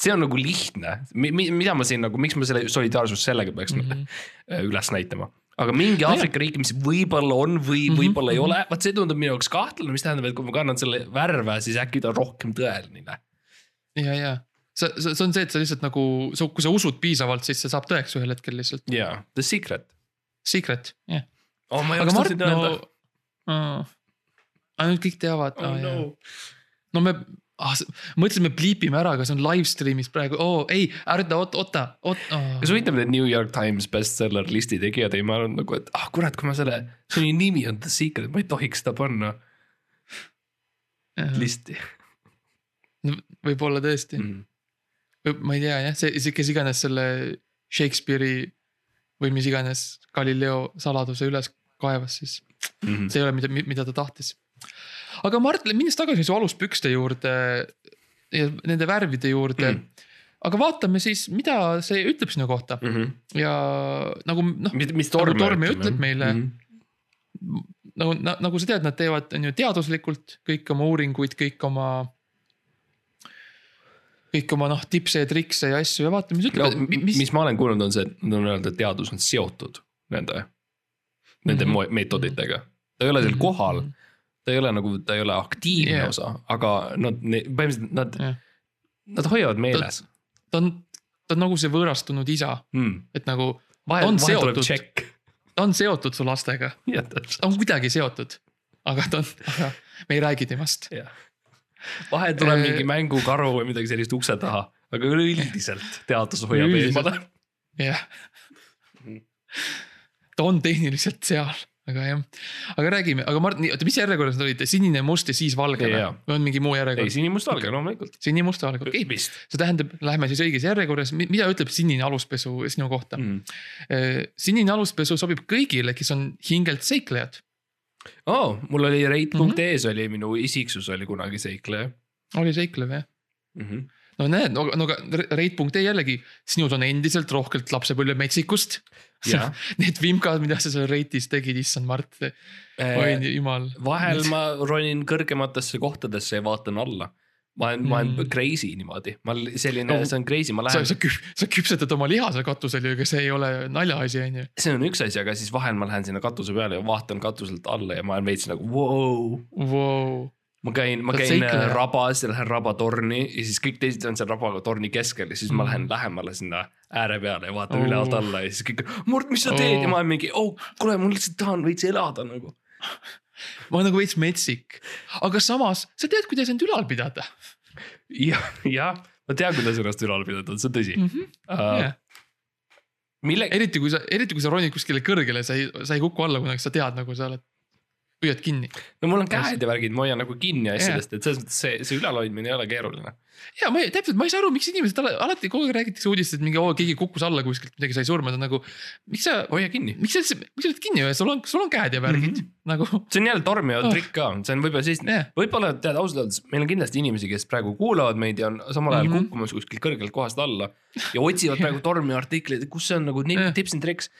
See on nagu lihtne, mida ma siin nagu, miks ma selle solidaarsust sellega peaks mm. -hmm. üles näitama. aga mingi. Aafrika riik, mis võib-olla on või Mhm, võib-olla ei mhm. ole, vot see tundub minu jaoks kahtlane, mis tähendab, et kui ma kannan selle värve, siis äkki ta on rohkem tõeline. ja, ja see, see, on see, et sa lihtsalt nagu, kui sa usud piisavalt, siis see saab tõeks ühel hetkel lihtsalt. jaa, The Secret Secret, jah. oh,. ma ei seda no öelda. uh,. aga nüüd kõik teavad oh, oh,. no. no me ah,, mõtlesin, me bliipime ära, aga see on live stream'is praegu, oo ei, ärda, oota, oota, oota. kas huvitav, need New York Times bestseller listi tegijad ei mõelnud nagu, et ah kurat, kui ma selle, selle nimi on The Secret, ma ei tohiks seda panna listi võib-olla tõesti mm.. mm., ma ei tea jah, see, see, kes iganes selle Shakespeare'i või mis iganes Galileo saladuse üles kaevas, siis Mm. see ei ole, mida, mida ta tahtis. Aga Mart, minnes tagasi su aluspükste juurde ja nende värvide juurde Mm. mm.. aga vaatame siis, mida see ütleb sinu kohta Mm -hmm. ja nagu noh, mis, Nagu Torm Torm ütleb meile- mm. -hmm. nagu, nagu sa tead, nad teevad, on ju teaduslikult kõik oma uuringuid, kõik oma. kõik oma noh, tipse ja trikse ja asju ja vaatame, mis no, ütleb, mis, mis, mis ma olen kuulnud, on see, et nad on öelnud, et teadus on seotud nende, nende mm Mhm. -hmm. meetoditega. ta ei ole seal Mhm. kohal, ta ei ole nagu, ta ei ole aktiivne yeah. osa, aga nad, põhimõtteliselt nad Jah. nad hoiavad meeles. ta on, ta on nagu see võõrastunud isa, Mm. et nagu vahel, On seotud. ta on seotud su lastega, täpselt. ta on kuidagi seotud, aga ta on, aga me ei räägi temast. jah. vahel tuleb Äh, mingi mängukaru või midagi sellist ukse taha, aga üleüldiselt teadus hoiab eemale. jah Mhm.. ta on tehniliselt seal, aga jah, aga räägime, aga Mart, nii, oota, mis järjekorras nad olid, sinine, must ja siis valge või või on mingi muu ei, järjekord? sinimustvalge loomulikult. sinimust, valge, okei okay.. see tähendab, lähme siis õiges järjekorras, mida ütleb sinine aluspesu sinu kohta mm.. mm.? sinine aluspesu sobib kõigile, kes on hingelt seiklejad. oh, mul oli Mhm. rate.ee-s oli minu isiksus oli kunagi seikleja oli seiklev jah mm. -hmm. No näed, no, no aga rate.ee jällegi, sinus on endiselt rohkelt lapsepõlve metsikust. Need vimkad, mida sa seal rate'is tegid, issand Mart, oi jumal. Äh, vahel ma ronin kõrgematesse kohtadesse ja vaatan alla. ma olen mm., ma olen Mm. crazy niimoodi, ma olen selline No, see on crazy, ma sa, lähen, sa küp-, sa küpsetad oma liha seal katusel ju, ega see ei ole naljaasi, on ju. see on üks asi, aga siis vahel ma lähen sinna katuse peale ja vaatan katuselt alla ja ma olen veits nagu wow.. Wow. Ma käin, ma käin seikleja. rabas ja lähen rabatorni ja siis kõik teised on seal rabatorni keskel ja siis ma Mm. lähen lähemale sinna ääre peale ja vaatan Oh. ülevalt alla ja siis kõik, Mart, mis sa teed Oh. ja ma olen mingi, oh kuule, ma lihtsalt tahan veits elada nagu. ma olen nagu veits metsik, aga samas sa tead, kuidas end ülal pidada jah, jah, ma tean, kuidas ennast ülal pidada, see on tõsi mm. -hmm. uh, Yeah.. mille, eriti kui sa, eriti kui sa ronid kuskile kõrgele, sa ei, sa ei kuku alla kunagi, sa tead nagu sa oled, püüad kinni. no mul on käed ja värgid, ma hoian nagu kinni asjadest, et selles mõttes see, see ülalhoidmine ei ole keeruline. ja ma ei, täpselt, ma ei saa aru, miks inimesed ala- alati kogu aeg räägitakse uudistest, mingi oo keegi kukkus alla kuskilt, midagi sai surma, ta on nagu. miks sa, hoia kinni. miks sa miks sa oled kinni hoiad, sul on, sul on käed ja värgid mm. -hmm. nagu. see on jälle tormiva Oh. trikk ka, see on võib-olla siis, jah, võib-olla tead ausalt öeldes, meil on kindlasti inimesi, kes praegu kuulavad meid ja on samal ajal mm. -hmm. kukkumas kuskilt kõrgelt kohast alla ja otsivad praegu tormi artikleid, kus see on nagu tips and tricks.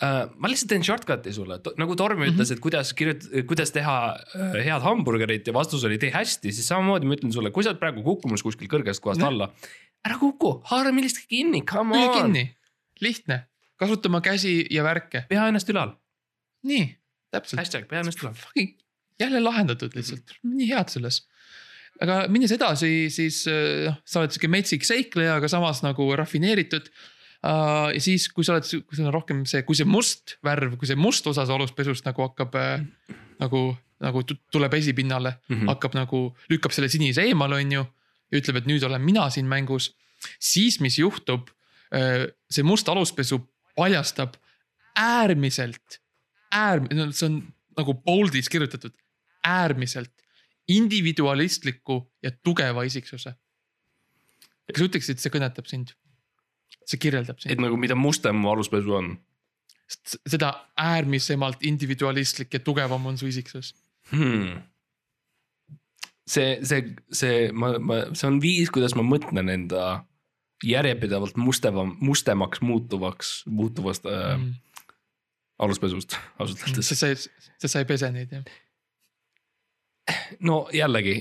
Ma lihtsalt teen shortcut'i sulle, nagu Tormi Mhm. ütles, et kuidas kirjutada, kuidas teha uh, head hamburgerit ja vastus oli tee hästi, siis samamoodi ma ütlen sulle, kui sa oled praegu kukkumas kuskilt kõrgest kohast alla. ära kuku, haara millestki kinni, come on, kinni, lihtne, kasuta oma käsi ja värke, pea ennast ülal, nii, täpselt. hashtag pea ennast ülal. jälle lahendatud lihtsalt, nii head selles. aga minnes edasi, siis äh, noh, sa oled sihuke metsik seikleja, aga samas nagu rafineeritud. Ja siis, kui sa oled, kui sul on rohkem see, kui see must värv, kui see must osa su aluspesust nagu hakkab äh, nagu, nagu tu- tuleb esipinnale mm. -hmm. hakkab nagu, lükkab selle sinise eemale, on ju. ja ütleb, et nüüd olen mina siin mängus, siis mis juhtub, see must aluspesu paljastab äärmiselt, äärm-, see on nagu bold'is kirjutatud, äärmiselt individualistliku ja tugeva isiksuse. kas sa ütleksid, see kõnetab sind? See kirjeldab sind et, nagu mida mustem mu aluspesu on seda äärmisemalt individualistlik ja tugevam on su isiksus. hmm.. see, see, see, ma, ma, see on viis, kuidas ma mõtlen enda järjepidevalt mustevam, mustemaks muutuvaks, muutuvast äh, Mm. aluspesust ausalt öeldes. sa, sa, sa, sa ei pese neid jah? No jällegi,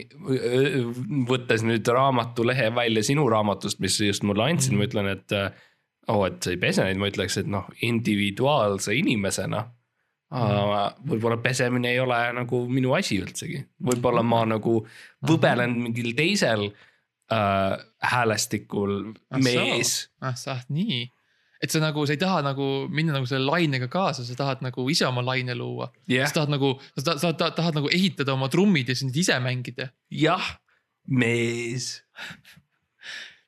võttes nüüd raamatulehe välja sinu raamatust, mis sa just mulle andsid mm., ma ütlen, et äh, oh, et sa ei pese neid, ma ütleks, et noh, individuaalse inimesena mm.. võib-olla pesemine ei ole nagu minu asi üldsegi, võib-olla ma nagu võbelen mingil teisel äh, häälestikul Ah, mees. ah sa nii, et sa nagu, sa ei taha nagu minna nagu selle lainega kaasa, sa tahad nagu ise oma laine luua jah sa, tahad nagu, sa tahad, sa tahad, tahad nagu ehitada oma trummid ja siis neid ise mängida. jah, mees.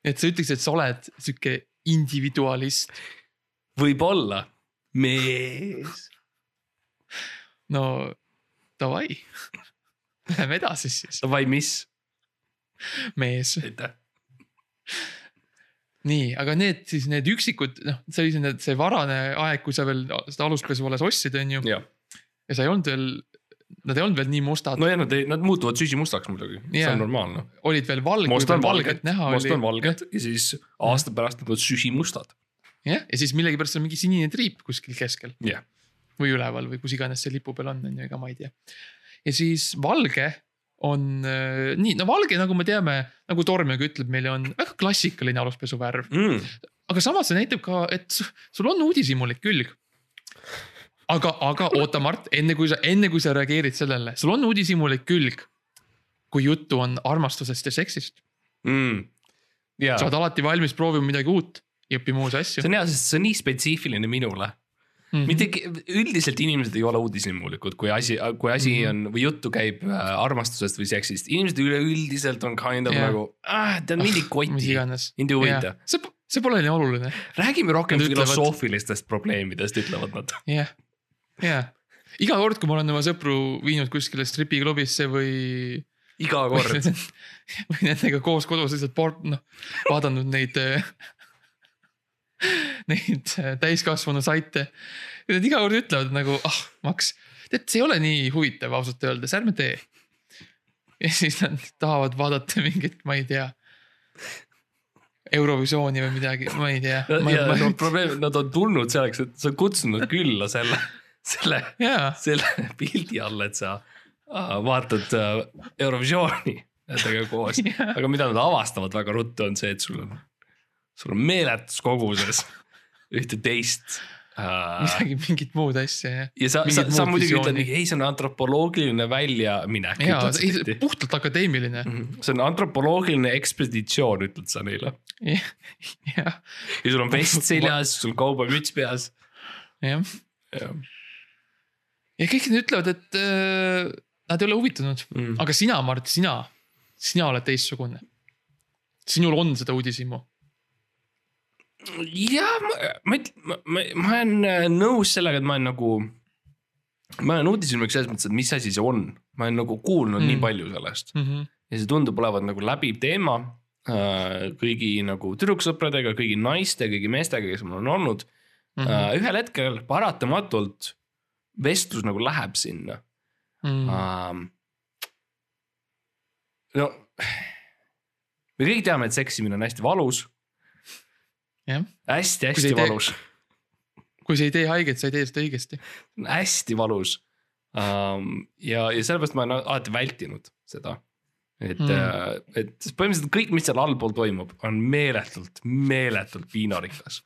et sa ütleks, et sa oled sihuke individualist. võib-olla mees. no davai, läheme edasi siis, Davai, mis? mees. aitäh. nii, aga need siis need üksikud, noh, see oli selline, see varane aeg, kui sa veel seda aluspesu alles ostsid, on ju. ja sa ei olnud veel, nad ei olnud veel nii mustad no,, nojah, nad ei, nad muutuvad süsimustaks muidugi, see Jaa. on normaalne. olid veel valged, on valged, näha most oli on. valged ja siis aasta pärast nad on süsimustad. jah, ja siis millegipärast on mingi sinine triip kuskil keskel jah, või üleval või kus iganes see lipu peal on, on ju, ega ma ei tea. ja siis valge on äh, nii, no valge, nagu me teame, nagu Tormiga ütleb meile, on väga klassikaline aluspesuvärv. mm.. aga samas see näitab ka, et su- sul on uudishimulik külg. aga, aga oota, Mart, enne kui sa, enne kui sa reageerid sellele, sul on uudishimulik külg. kui juttu on armastusest ja seksist, Mm. ja sa oled alati valmis proovima midagi uut ja õppima uusi asju see. on hea, sest see on nii spetsiifiline minule. Mhm. mitte, üldiselt inimesed ei ole uudishimulikud, kui asi, kui asi Mhm. on või juttu käib äh, armastusest või seksist, inimesed üleüldiselt on kind of Jah. nagu, ah, tead ei mis koti, mind ei huvita. see, see pole nii oluline, räägime rohkem ütlevad- filosoofilistest probleemidest, ütlevad nad. jah, jah. iga kord, kui ma olen oma sõpru viinud kuskile stripiklubisse või, iga kord. või nendega koos kodus lihtsalt port-, noh, vaadanud neid, neid äh, täiskasvanu saite. Nad iga kord ütlevad nagu, ah, Max, tead, see ei ole nii huvitav ausalt öeldes, ärme tee. ja siis nad tahavad vaadata mingit, ma ei tea. Eurovisiooni või midagi, ma ei tea. ja no probleem, nad on tulnud selleks, et sa oled kutsunud külla selle, selle, selle pildi all, et sa äh, vaatad äh, Eurovisiooni nendega koos. aga mida nad avastavad väga ruttu, on see, et sul on, sul on meeletus koguses ühte teist äh,. midagi, mingit muud asja jah. ja sa, sa, sa muidugi ütled mingi, ei, see on antropoloogiline väljaminek. jaa, puhtalt akadeemiline. see on antropoloogiline ekspeditsioon, ütled sa neile. jah, ja sul on vest seljas, sul kaubamüts peas. jah. ja kõik nad ütlevad, et äh, nad ei ole huvitunud, Mm. aga sina, Mart, sina, sina oled teistsugune. sinul on seda uudishimu. Ja ma, ma, ma, ma, olen äh, nõus sellega, et ma olen nagu. ma olen uudishimulik selles mõttes, et mis asi see on, ma olen nagu kuulnud mm. Mm. nii palju sellest Mhm. ja see tundub olevat nagu läbiv teema äh, kõigi nagu tüdruksõpradega, kõigi naiste, kõigi meestega, kes mul on olnud mm. -hmm. ühel hetkel paratamatult vestlus nagu läheb sinna Mhm. um,. no me kõik teame, et seksimine on hästi valus, jah, hästi-hästi ei tee- valus, kui sa ei tee haiget, sa ei tee seda õigesti. hästi valus um,. ja, ja sellepärast ma olen alati vältinud seda. et Mm. mm., et põhimõtteliselt kõik, mis seal allpool toimub, on meeletult, meeletult piinarikas.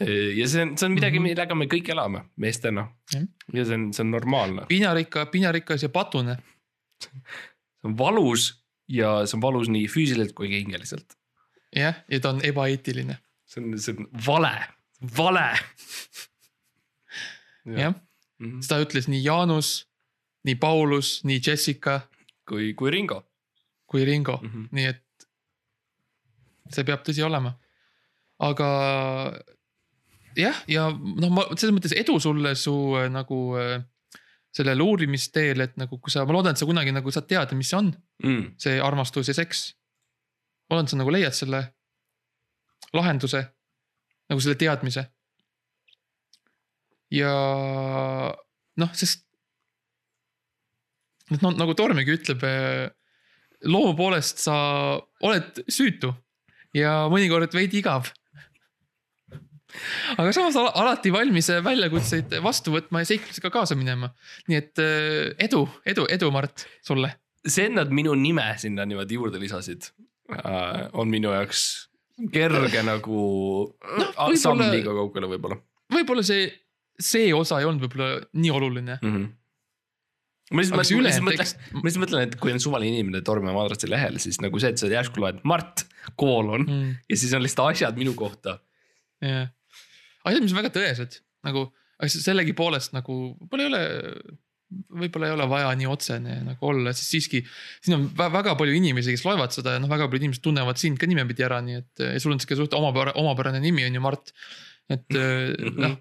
ja see on, see on midagi, Mhm. millega me kõik elame meestena Jah. ja see on, see on normaalne, piinarikka, piinarikas ja patune. see on valus ja see on valus nii füüsiliselt kui ka hingeliselt. jah, ja ta on ebaeetiline. see on, see on vale, vale. jah, seda ütles nii Jaanus, nii Paulus, nii Jessica kui, kui Ringo kui Ringo mm. -hmm. nii et see peab tõsi olema. aga jah, ja noh, ma selles mõttes edu sulle su äh, nagu äh, sellel uurimisteel, et nagu kui sa, ma loodan, et sa kunagi nagu saad teada, mis see on, mm.. see armastus ja seks. Ma loodan, et sa nagu leiad selle lahenduse, nagu selle teadmise. ja noh, sest noh, nagu Tormigi ütleb, loomu poolest sa oled süütu ja mõnikord veidi igav. aga samas ala- alati valmis väljakutseid vastu võtma ja seiklusega kaasa minema. nii et eh, edu, edu, edu, Mart, sulle. see, et nad minu nime sinna niimoodi juurde lisasid äh,, on minu jaoks kerge nagu no, samm liiga kaugele võib-olla võib-olla see, see osa ei olnud võib-olla nii oluline. mm. -hmm. ma lihtsalt mõtlen, ma lihtsalt mõtlen, et kui on suvaline inimene tormab madratsi lehel, siis nagu see, et sa järsku loed Mart koolon mm. ja siis on lihtsalt asjad minu kohta. jah. asjad, mis on väga tõesed nagu, aga sellegipoolest nagu võib-olla ei ole, võib-olla ei ole vaja nii otsene nagu olla, sest siiski siin on vä- väga palju inimesi, kes loevad seda ja noh, väga paljud inimesed tunnevad sind ka nimepidi ära, nii et ja sul on sihuke suht omapärane, omapärane nimi on ju Mart. et eh, noh,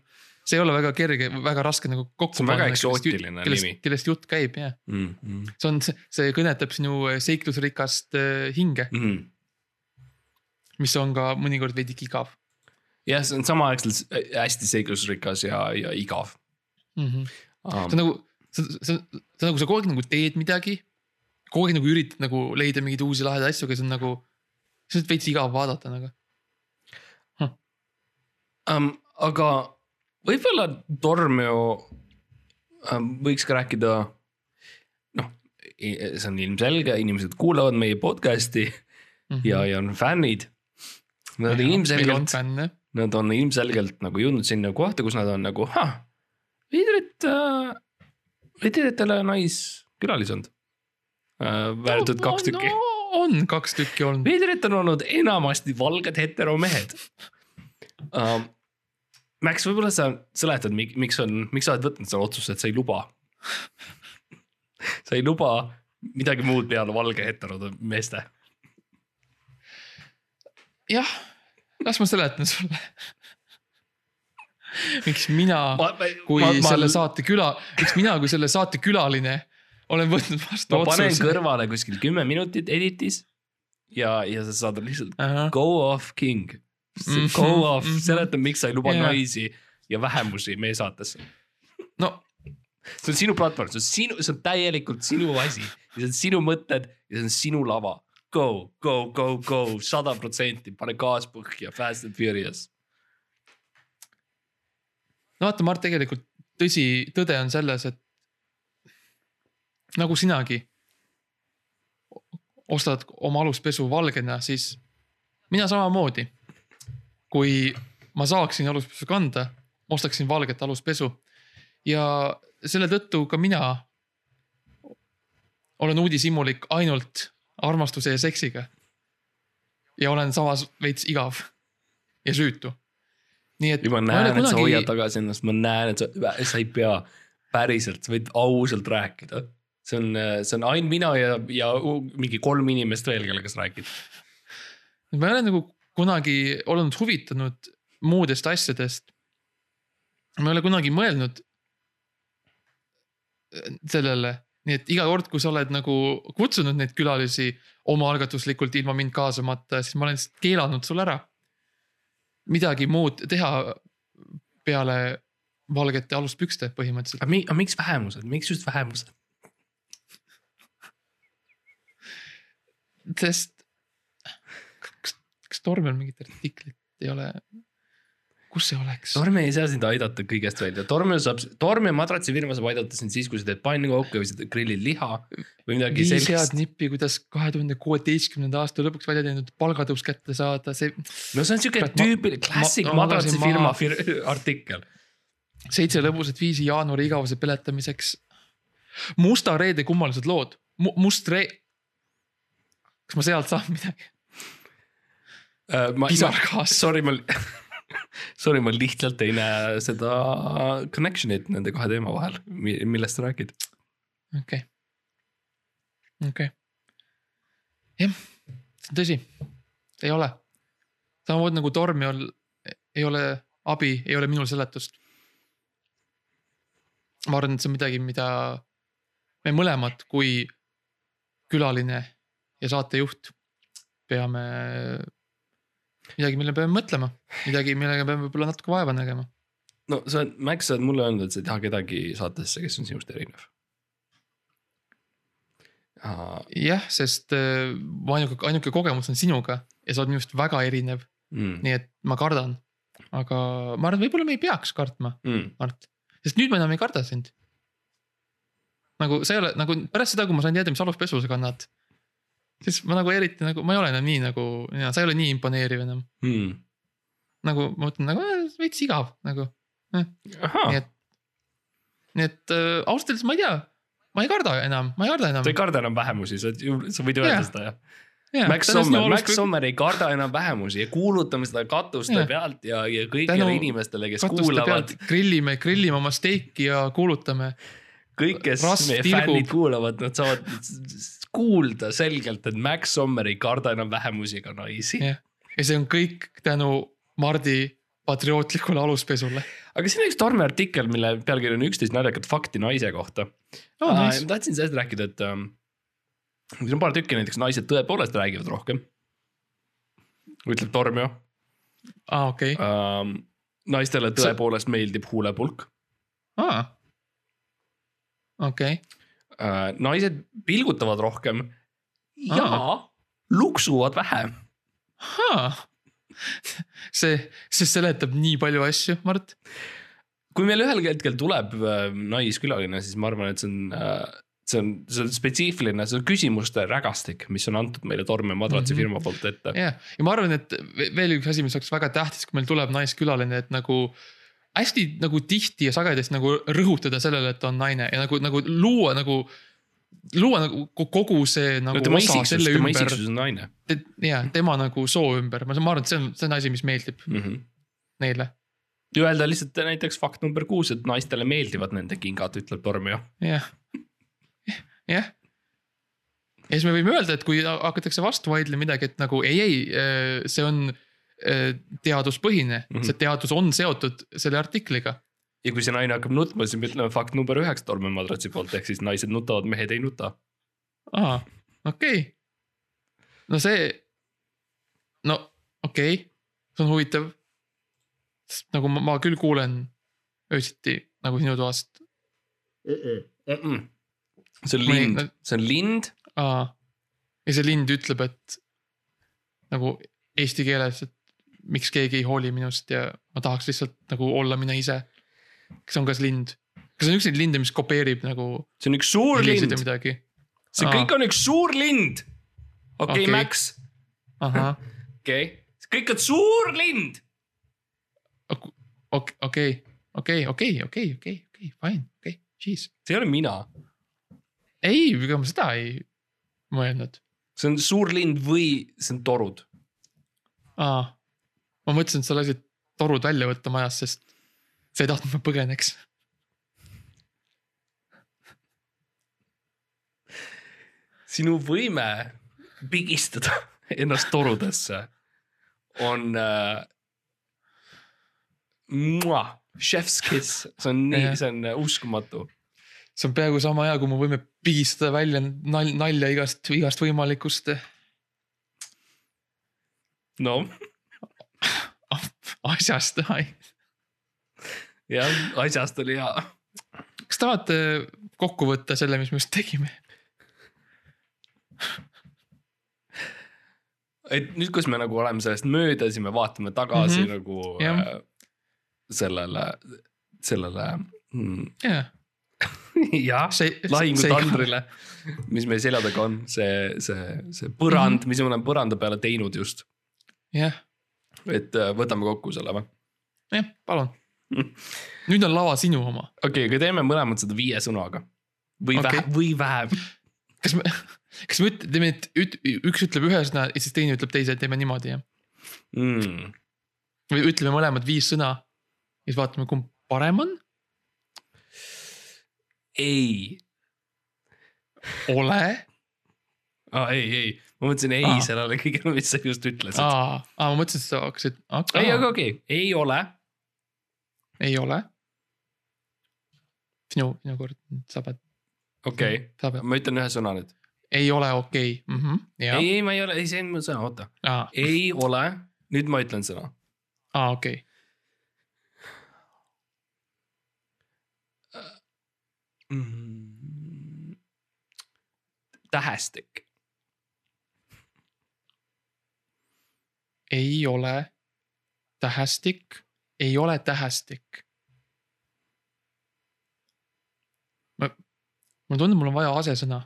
see ei ole väga kerge, väga raske nagu kokku See on väga eksootiline nimi. kellest jutt käib jah, Mm -hmm. see on, see kõnetab sinu seiklusrikast eh, hinge, Mm -hmm. mis on ka mõnikord veidike igav jah, see on samaaegselt hästi seiklusrikas ja, ja igav mm. -hmm. um, see on. nagu, see, see, see nagu sa kogu aeg nagu teed midagi. kogu aeg nagu üritad nagu leida mingeid uusi lahedaid asju, aga see on nagu, see on veits igav vaadata nagu. um, aga võib-olla Tormeo um, võiks ka rääkida, noh, see on ilmselge, inimesed kuulavad meie podcast'i ja, ja on fännid. Nad on ilmselgelt, nad on ilmselgelt nagu jõudnud sinna kohta, kus nad on nagu, ah, veidrit äh,, veidritele naiskülalised äh,. vääritud kaks tükki no,. on kaks tükki olnud. veidrit on olnud enamasti valged heteromehed um,. Max, võib-olla sa seletad, miks on, miks sa oled võtnud selle otsuse, et sa ei luba sa ei luba midagi muud peale valge heterode meeste. jah, las ma seletan sulle. miks mina, kui ma, ma, selle saate küla, miks mina kui selle saate külaline olen võtnud vastu ma panen otsuse. kõrvale kuskil kümme minutit editis ja, ja sa saad lihtsalt Ahah. go off king. Mhm, Go off, seleta, miks sa ei luba Jaa. naisi ja vähemusi meie saatesse. no see on sinu platvorm, see on sinu, see on täielikult sinu asi ja see on sinu mõtted ja see on sinu lava. Go, go, go, go, sada protsenti, pane gaas põhja, Fast and Furious. No vaata, Mart, tegelikult tõsi, tõde on selles, et nagu sinagi ostad oma aluspesu valgena, siis mina samamoodi. kui ma saaksin aluspesu kanda, ostaksin valget aluspesu ja selle tõttu ka mina olen uudishimulik ainult armastuse ja seksiga. ja olen samas veits igav ja süütu. Nii et. ma näen, et sa hoiad tagasi ennast, ma näen, et sa, sa ei pea päriselt, sa võid ausalt rääkida. see on, see on ainult mina ja, ja mingi kolm inimest veel, kellega sa räägid. ma ei ole nagu kunagi olnud huvitanud muudest asjadest. ma ei ole kunagi mõelnud sellele, nii et iga kord, kui sa oled nagu kutsunud neid külalisi omaalgatuslikult ilma mind kaasamata, siis ma olen lihtsalt keelanud sul ära. Midagi muud teha peale valgete aluspükste põhimõtteliselt. mi-, aga miks vähemused, miks just vähemused? sest kas, kas Tormel mingit artiklit ei ole? Kus see oleks? Torm ei saa sind aidata kõigest välja, Torm saab, Torm ja madratsifirma saab aidata sind siis, kui sa teed panni kokku või sa grillid liha või midagi viis head sellist. nippi, kuidas kahe tuhande kuueteistkümnenda aasta lõpuks välja teeninud palgatõus kätte saada, see no see on siuke ma- tüüpiline klassik ma- ma madratsifirma magasin fir- artikkel. seitse lõbusat viisi jaanuari igavuse peletamiseks. musta reede kummalised lood M, must ree-. kas ma sealt saan midagi? pisargaas, Äh, Sorry, ma, sorry, ma lihtsalt ei näe seda connection'it nende kahe teema vahel, millest sa räägid. okei, okei. jah, see on tõsi, ei ole. samamoodi nagu torm ei ole, ei ole abi, ei ole minul seletust. ma arvan, et see on midagi, mida me mõlemad kui külaline ja saatejuht peame, midagi, mille peame mõtlema, midagi, millega peame võib-olla natuke vaeva nägema. no sa oled, Max, sa oled mulle öelnud, et sa ei taha kedagi saatesse, kes on sinust erinev. jah, sest äh, ainuke, ainuke kogemus on sinuga ja sa oled minust väga erinev, Mm, nii et ma kardan. aga ma arvan, võib-olla me ei peaks kartma, mm. Mart, sest nüüd ma enam ei karda sind. nagu sa ei ole nagu pärast seda, kui ma sain teada, mis aluspesu sa kannad, siis ma nagu eriti nagu, ma ei ole enam nii nagu, sa ei ole nii imponeeriv enam. Mm. nagu ma mõtlen nagu äh, veits igav nagu, ahah nii, et, nii et äh, ausalt öeldes ma ei tea, ma ei karda enam, ma ei karda enam sa ei. karda enam vähemusi, sa, sa võid öelda Jah. seda jah. Max Sommer, Max Sommer ei karda enam vähemusi ja kuulutame seda katuste Jah. pealt ja, ja kõigile inimestele, kes kuulavad grillime, grillime oma steiki ja kuulutame. kõik, kes rasv meie tilgub. fännid kuulavad, nad saavad kuulda selgelt, et Max Sommer ei karda enam vähemusi ega naisi. ja see on kõik tänu Mardi patriootlikule aluspesule aga siin on üks torme artikkel, mille pealkiri on üksteist naljakat fakti naise kohta oh,. Aa, Nice. ma tahtsin sellest rääkida, et ähm, siin on paar tükki, näiteks naised tõepoolest räägivad rohkem. ütleb Torm ju aa, okei, ähm,. naistele See- tõepoolest meeldib huulepulk aa. okei, äh,. Naised pilgutavad rohkem ja Aa. luksuvad vähem. see, see seletab nii palju asju, Mart. kui meil ühel hetkel tuleb äh, naiskülaline, siis ma arvan, et see on äh, see on, see on spetsiifiline, see on küsimuste rägastik, mis on antud meile Torm ja Madratsi Mhm. firma poolt ette. jah, ja ma arvan, et ve- veel üks asi, mis oleks väga tähtis, kui meil tuleb naiskülaline, et nagu hästi nagu tihti ja sagedasti nagu rõhutada sellele, et ta on naine ja nagu, nagu luua nagu, luua nagu ko- kogu see nagu no osa selle ümber, naine ja tema nagu soo ümber, ma arvan, et see on, see on asi, mis meeldib mm. -hmm. neile, öelda lihtsalt näiteks fakt number kuus, et naistele meeldivad nende kingad, ütleb Torm ju. jah, jah. ja siis me võime öelda, et kui hakatakse vastu vaidlema midagi, et nagu ei, ei, see on teaduspõhine mm. -hmm. see teadus on seotud selle artikliga ja kui see naine hakkab nutma, siis me ütleme fakt number üheksa Torm ja Madratsi poolt, ehk siis naised nutavad, mehed ei nuta. aa, okei okay.. no see, no okei okay., see on huvitav. sest nagu ma, ma küll kuulen öösiti nagu sinu toast see on Ma ei- lind, see on lind, aa. ja see lind ütleb, et nagu eesti keeles, et miks keegi ei hooli minust ja ma tahaks lihtsalt nagu olla mina ise. kas on ka see lind? kas on üks neid linde, mis kopeerib nagu see on üks suur lind see Aa. kõik on üks suur lind. okei okay, okay., Max, okei okay., kõik on suur lind. okei, okei, okei, okei, okei, okei, fine, okei, jeez. see ei ole mina, ei, ega ma seda ei mõelnud. see on suur lind või see on torud. aa, ma mõtlesin, et sa lasid torud välja võtta majast, sest sa ei tahtnud, et ma põgeneks. sinu võime pigistada ennast torudesse on äh,. Chef's kiss, see on nii see on äh, uskumatu. see on peaaegu sama hea, kui me võime pigistada välja nal-, nalja igast, igast võimalikust no asjast. jah, asjast oli hea. kas tahate kokku võtta selle, mis me just tegime? et nüüd, kus me nagu oleme sellest mööda, siis me vaatame tagasi mm. -hmm. nagu Jah. äh, sellele, sellele mm, jah, jah, lahingutandrile, mis meil selja taga on, see, see, see põrand mm. -hmm. mis me oleme põranda peale teinud just, jah, et äh, võtame kokku selle või? jah, palun. nüüd on lava sinu oma. okei okay,, aga teeme mõlemad seda viie sõnaga või okay. Vähem, või vähem. kas me, kas me üt-, teeme, et üks ütleb ühe sõna ja siis teine ütleb teise, teeme niimoodi jah? Mm. või ütleme mõlemad viis sõna ja siis vaatame, kumb parem on. ei ole. ah,, ei, ei, ma mõtlesin ei Aa. sellele kõigele, mis sa just ütlesid. aa, aa, ma mõtlesin, et sa hakkasid. ei, aga okei okay., ei ole. ei ole. sinu, sinu kord, sa pead, okei okay., ma ütlen ühe sõna nüüd. ei ole okei okay. mm. -hmm. jah ei, ei, ma ei ole, ei, see on mu sõna, oota. ei ole, nüüd ma ütlen sõna. aa okei okay.. Mm. tähestik, ei ole tähestik, ei ole tähestik. ma, mulle tundub, mul on vaja asesõna.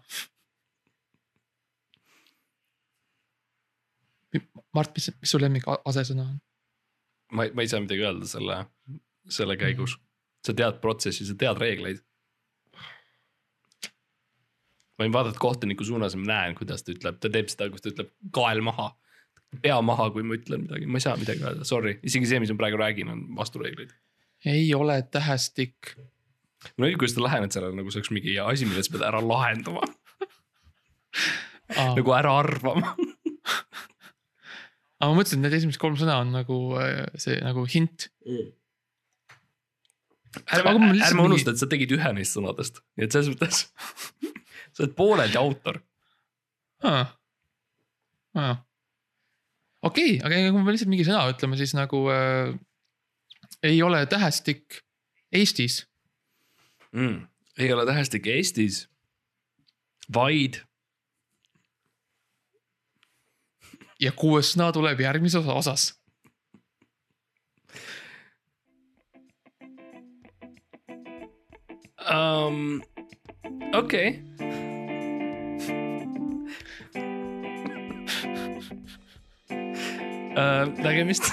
Mart, mis, mis su lemmik asesõna on? ma, ma ei saa midagi öelda selle, selle käigus. sa tead protsessi, sa tead reegleid. ma võin vaadata kohtuniku suunas ja ma näen, kuidas ta ütleb, ta teeb seda, kus ta ütleb kael maha. Pea maha, kui ma ütlen midagi, ma ei saa midagi öelda, sorry, isegi see, mis ma praegu räägin, on vastureeglid. ei ole tähestik. no nii, kuidas sa lähened sellele nagu see oleks mingi asi, mille sa pead ära lahendama, nagu ära arvama. aga ma mõtlesin, et need esimesed kolm sõna on nagu äh, see nagu hint. ärme ma, lihtsalt ärme mingi- unusta, et sa tegid ühe neist sõnadest, nii et selles mõttes sa oled pooleldi autor. okei, aga kui me lihtsalt mingi sõna ütleme, siis nagu äh, ei ole tähestik Eestis. mm.. ei ole tähestik Eestis, vaid ja kuues sõna tuleb järgmises osas. um,. okei okay.. Uh, nägemist.